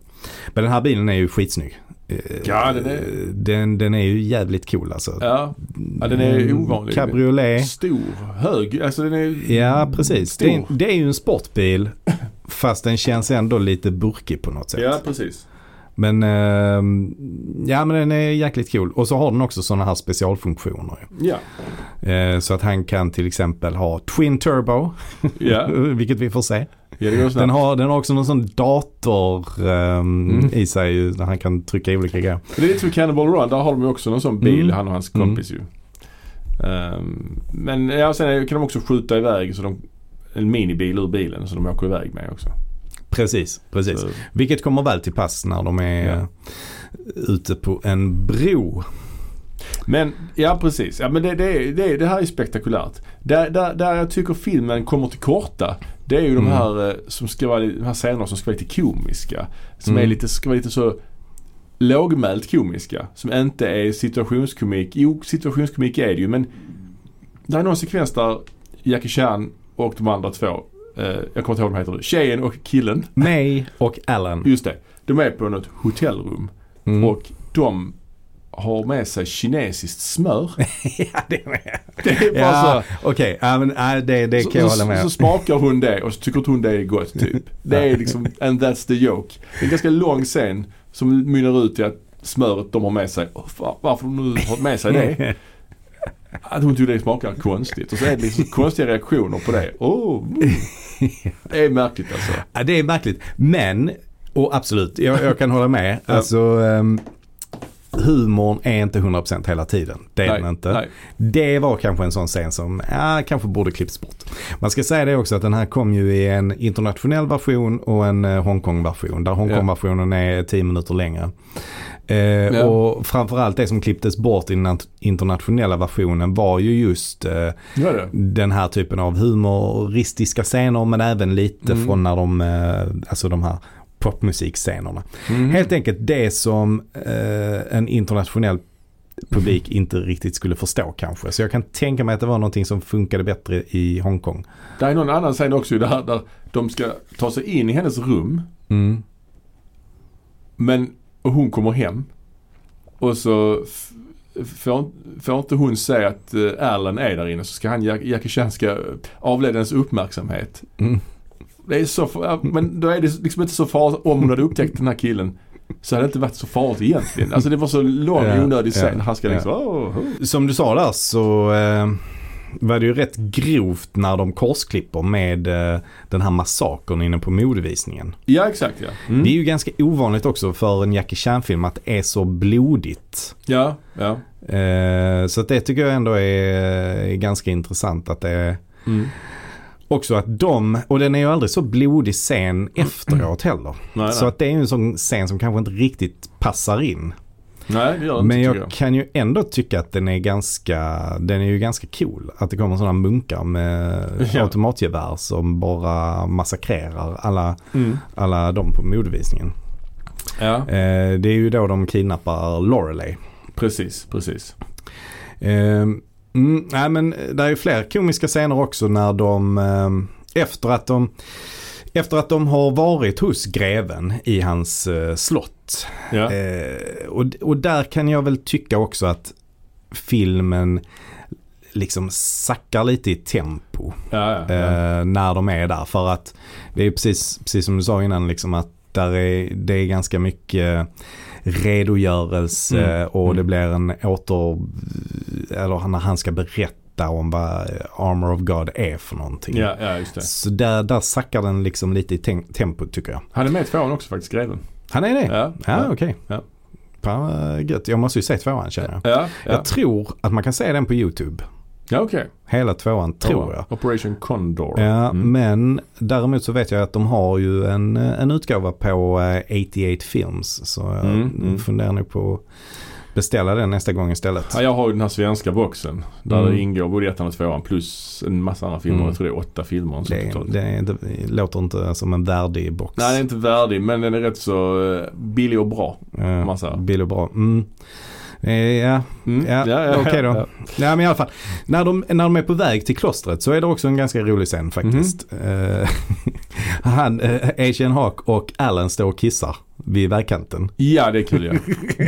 Men den här bilen är ju skitsnygg. Eh, Ja, den är- den, den är ju jävligt cool alltså. Ja. ja, den är Mm, ovanlig. Cabriolet. Stor, hög, alltså den är Ja, precis. Det är, det är ju en sportbil. Fast den känns ändå lite burkig på något sätt. Ja, precis. Men, ehm, ja men den är jäkligt cool. Och så har den också sådana här specialfunktioner. Ja. Eh, så att han kan till exempel ha Twin Turbo, Ja, vilket vi får se. Ja. Den har, den har också någon sån dator ehm, Mm. i sig där han kan trycka i olika grejer. Det är lite som Cannibal Run, där har de ju också någon sån bil, Mm. han och hans kompis ju. Ehm, men ja, sen kan de också skjuta iväg så de, en minibil ur bilen så de åker iväg med också. Precis, precis. Så, Vilket kommer väl till pass när de är Ja. ute på en bro. men ja precis, ja, men det, det, det, det här är spektakulärt. Där, där, där jag tycker filmen kommer till korta det är ju de Mm. här eh, som ska vara, de här scenerna som ska vara lite komiska. Som Mm. är lite, ska vara lite så lågmält komiska. Som inte är situationskomik. Jo, situationskomik är det ju men det är någon sekvens där Jackie Chan och de andra två, eh, jag kommer inte ihåg vad de heter nu, tjejen och killen. May och Alan. Just det. De är på något hotellrum Mm. och de har med sig kinesiskt smör. ja, det är med. Det är bara Ja, så. okej. Ja, men nej, det, det kan jag så, hålla med så, smakar hon det och så tycker hon det är gott typ. Det är liksom, and that's the joke. Det är en ganska lång scen som mynnar ut i att smöret de har med sig, oh, var- varför de nu har med sig det. Att hon tycker det smakar konstigt och så är det liksom konstiga reaktioner på det. Oh, mm. Det är märkligt alltså. Ja, det är märkligt. Men, och absolut, jag, jag kan hålla med. Ja. Alltså, um, humorn är inte 100% hela tiden. Det är den inte. nej. Det var kanske en sån scen som ja, kanske borde klippts bort. Man ska säga det också att den här kom ju i en internationell version och en eh, Hongkong-version. Där Hongkong-versionen är 10 minuter längre. Eh, Och framförallt det som klipptes bort i den internationella versionen var ju just eh, det. den här typen av humoristiska scener men även lite Mm. från när de, eh, alltså de här popmusikscenerna. Mm. Helt enkelt det som eh, en internationell publik inte riktigt skulle förstå kanske. Så jag kan tänka mig att det var någonting som funkade bättre i Hongkong. Det är någon annan scen också där, där de ska ta sig in i hennes rum. Mm. Men och hon kommer hem. Och så får, får inte hon säga att uh, Alan är där inne så ska han, Jack- Jackie Chan ska avleda hennes uppmärksamhet. Mm. Det är så, men då är det liksom inte så farligt om hon hade upptäckt den här killen. Så hade det inte varit så farligt egentligen. Alltså det var så lång Ja, onödig scen. ja, Han ska liksom, oh, oh. Som du sa där så eh, var det ju rätt grovt när de korsklipper med eh, den här massakern inne på modevisningen. Ja exakt ja. Mm. Det är ju ganska ovanligt också för en Jackie Chan-film att det är så blodigt. Ja, ja. Eh, så att det tycker jag ändå är, är ganska intressant att det Mm. Också att de, och den är ju aldrig så blodig scen efteråt heller. Nej, Så nej. att det är ju en sån scen som kanske inte riktigt passar in. nej det gör det inte Men tycker jag jag. kan ju ändå tycka att den är ganska, den är ju ganska cool. Att det kommer sådana munkar med Ja. automatgevär som bara massakrerar alla, Mm. alla de på modevisningen. Ja, Eh, det är ju då de kidnappar Lorelei. precis, precis. Eh, mm, nej men det är fler komiska scener också när de, eh, efter att de Efter att de har varit hos greven i hans eh, slott. Ja. Eh, och, och där kan jag väl tycka också att filmen liksom sackar lite i tempo ja, ja. eh, när de är där. För att det är precis, precis som du sa innan liksom att där är, det är ganska mycket redogörelse Mm, och mm. det blir en åter, eller när han ska berätta om vad Armor of God är för någonting. ja, ja, just det. Så där, där sackar den liksom lite i tem- tempo tycker jag. Han är med i tvåan också faktiskt, greven. Han är det? Ja, Ja, ja. okej. Ja. Vad gött. Jag måste ju se tvåan känner jag. Ja, ja. Jag tror att man kan se den på YouTube. Ja okej. Hela tvåan tror jag. Operation Condor. Ja, Mm. men däremot så vet jag att de har ju en, en utgåva på eh, 88 Films. Så jag Mm, mm. funderar nog på att beställa den nästa gång istället. Ja, jag har ju den här svenska boxen. Där Mm. det ingår både ettan och tvåan plus en massa andra filmer. Mm. Jag tror det är åtta filmer. Det, totalt. det, är det låter inte som en värdig box. Nej, den är inte värdig men den är rätt så eh, billig och bra. Eh, massa. Bill och bra. Mm. Eh, ja, Mm. Ja, okej då. ja. Ja men i alla fall. När de, när de är på väg till klostret så är det också en ganska rolig scen faktiskt. Eh, han, uh, Asian Hawk och Alan står och kissar vid vägkanten. Ja, det är kul ja.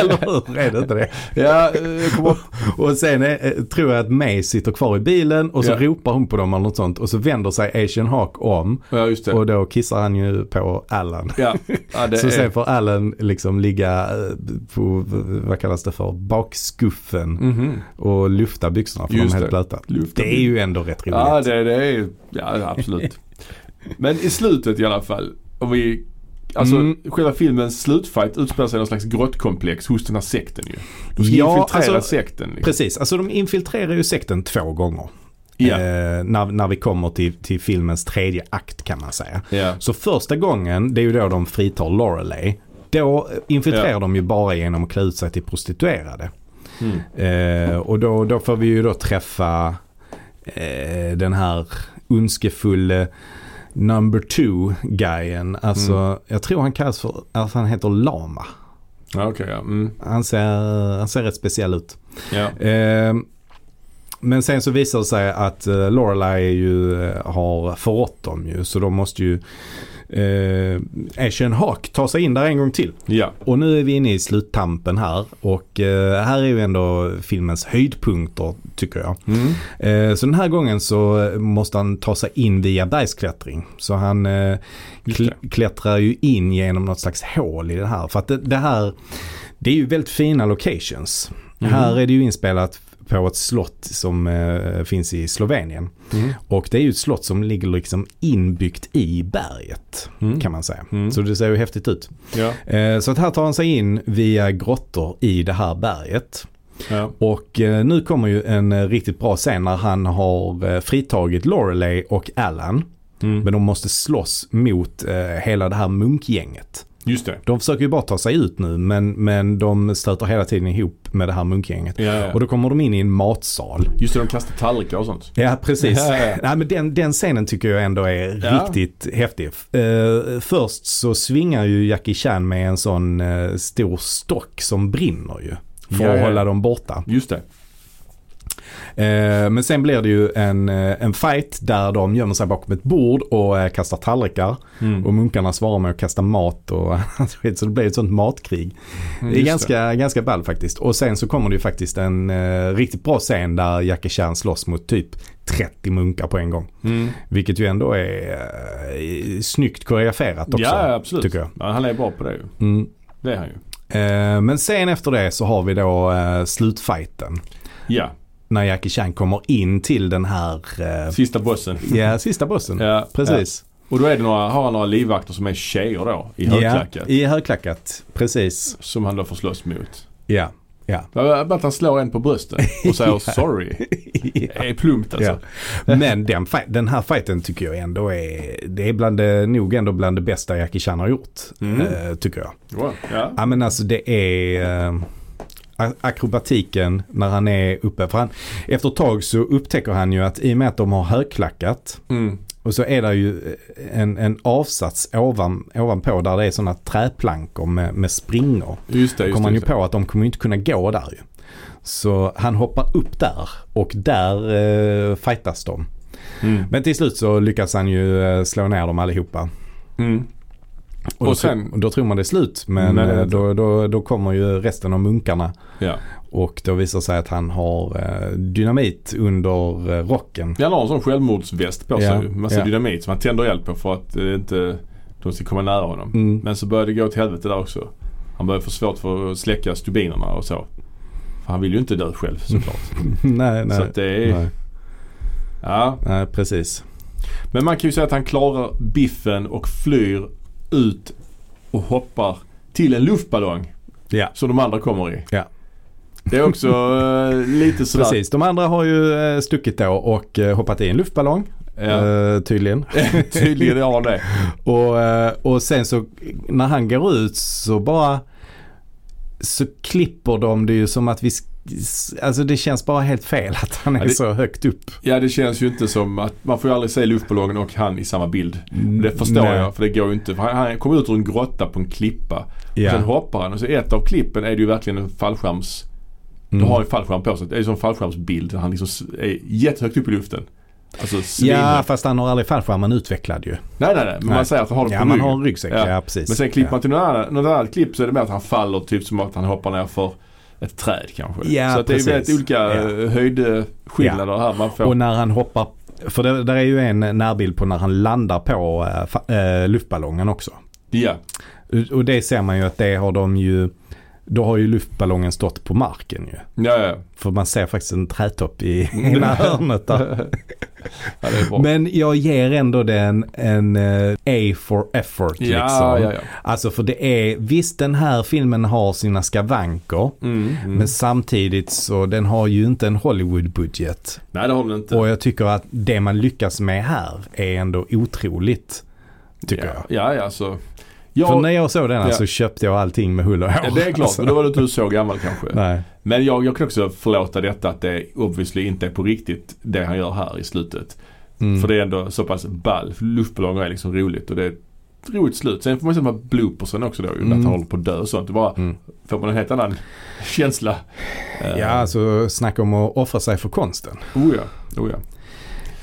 Eller hur? Är det inte det? ja, eh, kommer upp. Och sen eh, tror jag att May sitter kvar i bilen och så Ja. ropar hon på dem eller något sånt. Och så vänder sig Asian Hawk om Ja, just det. och då kissar han ju på Alan. Ja, ja Så är... sen får Alan liksom ligga eh, på, vad kallas det för, bakskuffen Mhm. och lufta byxorna för de Just är helt blöta. Lufta Det är ju ändå rätt roligt. Ja, det, det är Ja, absolut. Men i slutet i alla fall. Om vi Alltså Mm. själva filmens slutfight utspelar sig i någon slags grottkomplex hos den här sekten ju. De ska Ja, infiltrera alltså, sekten. Liksom. Precis, alltså de infiltrerar ju sekten två gånger. Ja. Eh, när, när vi kommer till, till filmens tredje akt kan man säga. ja. Så första gången, det är ju då de fritar Lorelei. Då infiltrerar Ja. de ju bara genom att klä ut sig till prostituerade. Mm. Eh, och då, då får vi ju då träffa eh, den här ondskefulle number two guyen. Alltså, Mm. jag tror han kallas för, alltså han heter Lama. Okej ja. Mm. Han ser, han ser rätt speciell ut. ja. Eh, men sen så visar det sig att eh, Lorelai ju, eh, har förrått dem ju. Så de måste ju eh, Asian Hawk ta sig in där en gång till. Ja. Och nu är vi inne i sluttampen här. Och eh, här är ju ändå filmens höjdpunkter tycker jag. Mm. Eh, så den här gången så måste han ta sig in via bergsklättring. Så han eh, kl- klättrar ju in genom något slags hål i det här. För att det, det här, det är ju väldigt fina locations. Mhm. Här är det ju inspelat på ett slott som eh, finns i Slovenien. Mm. Och det är ju ett slott som ligger liksom inbyggt i berget Mm. kan man säga. Mm. Så det ser ju häftigt ut. Ja. Eh, så att här tar han sig in via grottor i det här berget. Ja. Och eh, nu kommer ju en eh, riktigt bra scen när han har eh, fritagit Lorelei och Alan. Mm. Men de måste slåss mot eh, hela det här munkgänget. Just det. De försöker ju bara ta sig ut nu men, men de stöter hela tiden ihop med det här munkgänget. Ja, ja. Och då kommer de in i en matsal. Just det, de kastar tallrikar och sånt. Ja precis. Ja. Nej, men den, den scenen tycker jag ändå är riktigt häftig. Eh, först så svingar ju Jackie Chan med en sån eh, stor stock som brinner ju. För att hålla dem borta. Just det. Eh, men sen blir det ju en, eh, en fight där de gömmer sig bakom ett bord och eh, kastar tallrikar. Mm. Och munkarna svarar med att kasta mat och skit. Så det blir ett sånt matkrig. Mm, det är ganska, ganska ball faktiskt. Och sen så kommer det ju faktiskt en riktigt bra scen där Jackie Chan slåss mot typ 30 munkar på en gång. Mm. Vilket ju ändå är eh, snyggt koreograferat också. Ja, absolut. Tycker jag. Ja, han är bra på det ju. Mm. Det är han ju. Eh, men sen efter det så har vi då eh, slutfighten. Ja, När Jackie Chan kommer in till den här eh, sista bossen. Ja, sista bossen. Ja, Precis. Ja. Och då är det några, har han några livvakter som är tjejer då i högklackat. Ja, i högklackat. Precis. Som han då får slåss mot. Ja. Ja. Bara att han slår en på bröstet och säger sorry. Det är plumpt alltså. Ja. Men den, den här fighten tycker jag ändå är, det är bland det, nog ändå bland det bästa Jackie Chan har gjort. Mm. eh, tycker jag. Wow. Ja. Ja men alltså det är eh, akrobatiken när han är uppe. För han, efter ett tag så upptäcker han ju att i och med att de har högklackat Mm. och så är det ju en, en avsats ovan, ovanpå där det är sådana träplankor med, med springor. Just det, just kommer han ju på att de kommer inte kunna gå där ju. Så han hoppar upp där och där eh, fightas de. Mm. Men till slut så lyckas han ju eh, slå ner dem allihopa. Mm. Och, då, Och sen- tro- då tror man det är slut men Nej, eh, då, då, då kommer ju resten av munkarna Ja. och då visar sig att han har eh, dynamit under eh, rocken. Han har en sån självmordsväst på sig. Ja. Massa ja. dynamit som han tänder eld på för att inte de ska komma nära honom. Mm. Men så börjar det gå till helvete där också. Han börjar få svårt för att släcka stubinerna och så. För han vill ju inte dö själv såklart. nej, nej. Så att det är... nej. Ja. nej, precis. Men man kan ju säga att han klarar biffen och flyr ut och hoppar till en luftballong. Ja. Som de andra kommer i. Ja. Det är också eh, lite sådär. Precis, de andra har ju eh, stuckit då och eh, hoppat i en luftballong. Ja. Eh, tydligen. Tydligen har det. Och, och sen så när han går ut så bara så klipper de det ju som att vi Alltså det känns bara helt fel att han är Ja, det- så högt upp. Ja det känns ju inte som att man får ju aldrig se luftballongen och han i samma bild. Det förstår Nej. jag för det går ju inte. För han, han kommer ut ur en grotta på en klippa. Och Ja. sen hoppar han och så ett av klippen är det ju verkligen en fallskärms... Mm. Du har en fallskärm på sig. Det är som en fallskärmsbild. Han liksom är jättehögt upp i luften. Alltså Ja fast han har aldrig fallskärmen utvecklad ju. Nej nej nej. Men Nej. man säger att han har det Ja på man ryggen. har en ryggsäck, ja, Ja. precis. Men sen klipper ja. man till något annat, något annat klipp så är det mer att han faller typ som att han hoppar ner för ett träd kanske. Ja, så att det är väldigt olika Ja. ja. höjdskillnader här man får. Och när han hoppar, för det, där är ju en närbild på när han landar på eh, eh, luftballongen också. ja. Och det ser man ju att det har de ju, då har ju luftballongen stått på marken ju. Ja, ja. För man ser faktiskt en trätopp i ena hörnet där. ja. Men jag ger ändå den en eh, A for effort ja, liksom. ja, ja. Alltså för det är, visst den här filmen har sina skavanker. Mm, mm. Men samtidigt så den har ju inte en Hollywood-budget. Nej, det har den inte. Och jag tycker att det man lyckas med här är ändå otroligt. Tycker ja. jag. Ja, ja, alltså. Jag, För när jag såg den här Ja. så köpte jag allting med hull och hår. ja, det är klart. Alltså. Men då var du inte så gammal kanske. Nej. Men jag, jag kan också förlåta detta att det obviously inte är på riktigt det han gör här i slutet. Mm. För det är ändå så pass ball. Luftballonger är liksom roligt och det är ett roligt slut. Sen får man se de här bloopersen också då. ju, Mm. Att han håller på att dö och sånt. Det bara Mm. får man en helt annan känsla. Eh, Ja, alltså snacka om att offra sig för konsten. Oh ja. Oh ja.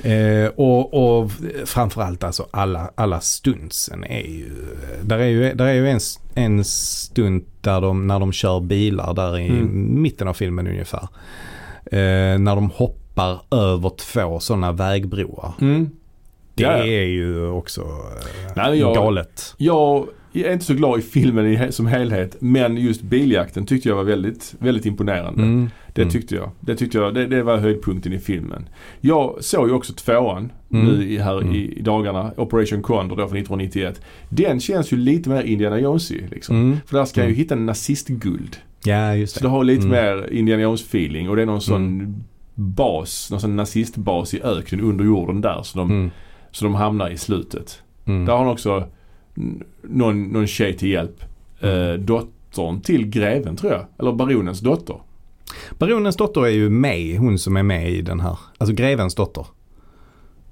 Eh, och, och framförallt alltså alla, alla stuntsen är ju, där är ju, där är ju en, en stunt där de, när de kör bilar där i Mm. mitten av filmen ungefär. Eh, när de hoppar över två sådana vägbroar. Mm. Det är ju också eh, Nej, jag- galet. Jag är inte så glad i filmen i, som helhet. Men just biljakten tyckte jag var väldigt, väldigt imponerande. Mm. Det Mm. tyckte jag. Det tyckte jag. Det, det var höjdpunkten i filmen. Jag såg ju också tvåan Mm. nu i, här Mm. i, dagarna. Operation Condor då från 1991. Den känns ju lite mer Indiana Jonesig liksom. Mm. För där ska jag ju Mm. hitta en nazistguld. Ja, just Så det. det har lite mer Indiana Jones feeling och det är någon sån bas, någon sån nazistbas i öknen under jorden där. Så de, så de hamnar i slutet. Där har han också någon, någon tjej till hjälp. Mm. Eh, dottern till greven tror jag. Eller baronens dotter. Baronens dotter är ju May, hon som är med i den här. Alltså grevens dotter.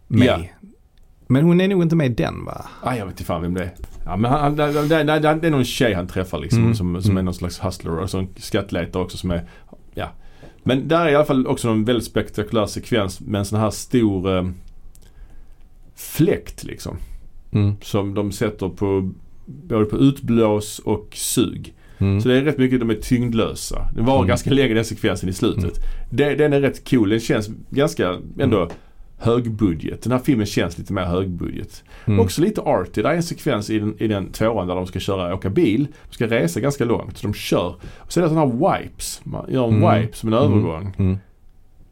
May. Ja. Men hon är nog inte med i den va? Ah, jag vet inte fan vem det är. Ja, men han, det, det, det, det är någon tjej han träffar liksom. Mm. Som, som Mm. är någon slags hustler och så en skattletare också som är, ja. Men där är i alla fall också en väldigt spektakulär sekvens med en sån här stor eh, fläkt liksom. Mm. Som de sätter på både på utblås och sug. Mm. Så det är rätt mycket, de är tyngdlösa. Det var Mm. ganska länge den sekvensen i slutet. Det, den är rätt cool. Den känns ganska ändå Mm. högbudget. Den här filmen känns lite mer högbudget. Mm. Också lite arty. Det är en sekvens i den, i den tvåan där de ska köra, åka bil. De ska resa ganska långt. Så de kör. Och så är det sådana här wipes. Man gör en Mm. wipe som en övergång.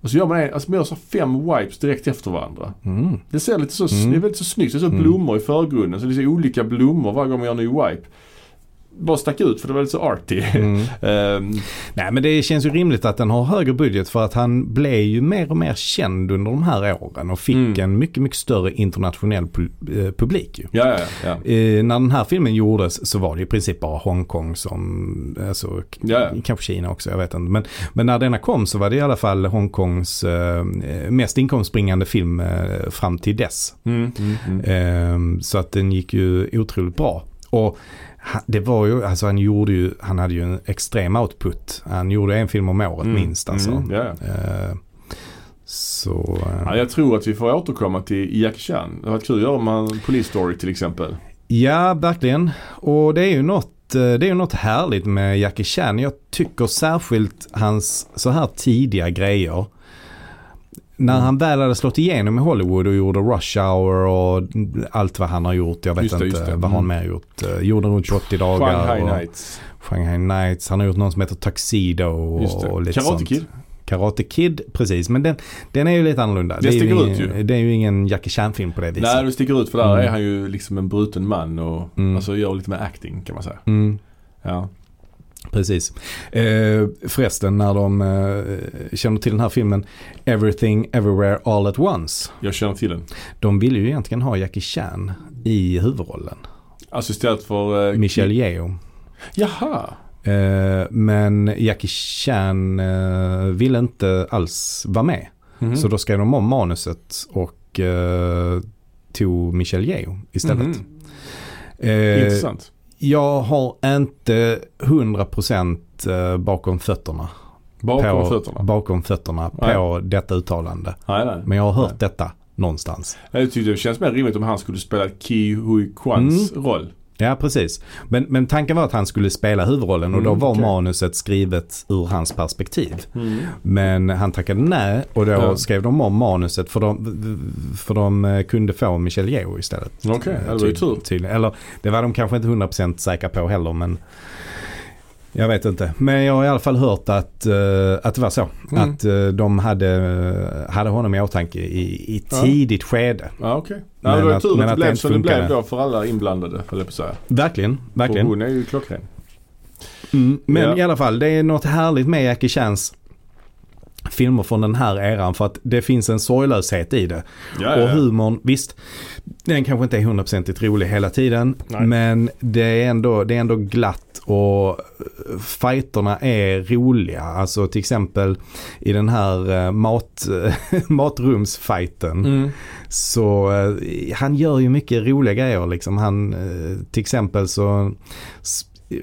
Och så gör man, en, alltså man gör så fem wipes direkt efter varandra. Mm. Det ser lite så, Mm. det är väldigt så snyggt. Det är så Mm. blommor i förgrunden. Så det är så olika blommor varje gång man gör en ny wipe. Bara stack ut för det var lite så arty. Mm. Ehm, Nej men det känns ju rimligt att den har högre budget för att han blev ju mer och mer känd under de här åren och fick Mm. en mycket, mycket större internationell eh, publik ju. ja, ja, ja. Eh, när den här filmen gjordes så var det i princip bara Hongkong som, alltså Ja, ja. kanske Kina också, jag vet inte. Men, men när denna kom så var det i alla fall Hongkongs eh, mest inkomstbringande film eh, fram till dess. Mm. Ehm, så att den gick ju otroligt bra. Och det var ju, alltså han gjorde ju, han hade ju en extrem output. Han gjorde en film om året Mm, minst alltså. mm, ja. Ehm, Så eh, Ja, jag tror att vi får återkomma till Jack Chan. Det har varit kul att göra med en Police Story till exempel. ja, verkligen. Och det är ju något, eh, det är ju något härligt med Jackie Chan. Jag tycker särskilt hans så här tidiga grejer. När Mm. han väl hade slått igenom i Hollywood och gjorde Rush Hour och allt vad han har gjort. Jag vet det, inte det. vad har han Mm. mer gjort. Eh, Jorden runt 80 dagar. Shanghai och Nights. Shanghai Nights. Han har gjort någon som heter Tuxedo det. och lite Karate sånt. Kid. Karate Kid, precis. Men den, den är ju lite annorlunda. Det är ju sticker ingen, ut ju. Det är ju ingen Jackie Chan-film på det viset. Nej, det sticker ut för där Mm. är han ju liksom en bruten man och Mm. alltså gör lite med acting kan man säga. Mm, Ja. Precis. Eh, förresten, när de eh, känner till den här filmen Everything Everywhere All At Once. Jag känner till den. De ville ju egentligen ha Jackie Chan i huvudrollen. Alltså istället för... Uh, Michelle Yeoh. Jaha. Eh, men Jackie Chan eh, ville inte alls vara med. Mhm. Så då skrev de om manuset och eh, tog Michelle Yeoh istället. Mhm. Eh, Intressant. Jag har inte 100% eh, bakom fötterna. Bakom på, fötterna. Bakom fötterna Nej. på detta uttalande. nej, nej. Men jag har hört Nej. detta någonstans. Jag tyckte det känns mer rimligt om han skulle spela Ki Hui Kwans Mm. roll. Ja, precis. Men, men tanken var att han skulle spela huvudrollen och då Mm, var okej. manuset skrivet ur hans perspektiv. Mm. Men han tackade nej och då Ja. skrev de om manuset för de, för de eh, kunde få Michelle Yeoh istället. Okej, Eh, det var ju tur. Eller det var de kanske inte 100% säkra på heller men jag vet inte. Men jag har i alla fall hört att, eh, att det var så. Mm. Att eh, de hade, hade honom i åtanke i, i Ja. tidigt skede. Ja, okej. Nej, det var att- tur att att det blev som det blev då för alla inblandade, höll jag på att säga. Verkligen, För verkligen. hon är ju klockren. Mm, men Ja. i alla fall, det är något härligt med Jackie Chans filmer från den här eran för att det finns en sorglöshet i det. Ja, Och humorn, visst, den kanske inte är hundraprocentigt rolig hela tiden. Nej. Men det är, ändå, det är ändå glatt och eh, fighterna är roliga. Alltså till exempel i den här eh, mat, matrumsfighten. Mm. Så eh, han gör ju mycket roliga grejer liksom. Han, till exempel så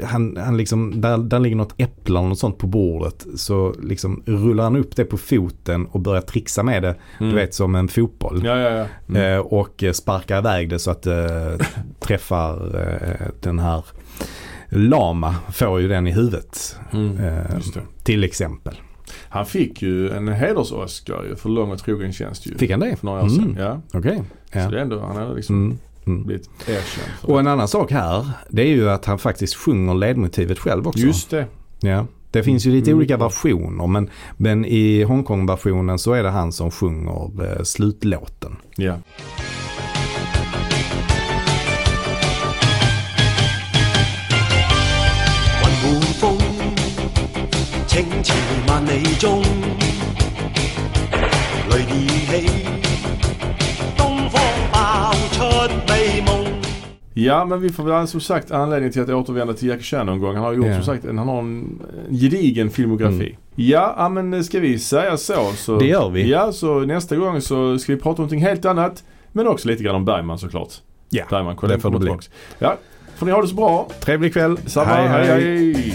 han, han liksom, där, där ligger något äpple eller något sånt på bordet. Så liksom rullar han upp det på foten och börjar trixa med det. Mm. Du vet som en fotboll. Ja, ja, ja. Mm. Eh, och eh, sparkar iväg det så att det träffar eh, den här Lama får ju den i huvudet. Mm. Till exempel. Han fick ju en heders-Oscar för lång och trogen tjänst ju. Fick han det? För några år sedan. Mm. Ja. Okej. Så Ja. det är ändå, han har liksom Mm. Blivit erkänd Och en annan sak här, det är ju att han faktiskt sjunger ledmotivet själv också. Just det. Ja. Det finns ju lite Mm. olika versioner men, men i Hongkong-versionen så är det han som sjunger eh, slutlåten. Ja. Ja, men vi får väl som sagt anledning till att återvända till Jackie Chan någon gång. Han har gjort Ja. som sagt en, han har en, en gedigen filmografi. Mm. Ja, men ska vi säga så, så Det gör vi. Ja, så nästa gång så ska vi prata om någonting helt annat. Men också lite grann om Bergman såklart. Ja, Bergman, det får det bli. Ja, får ni ha det så bra. Trevlig kväll. Samma, hej. hej. hej.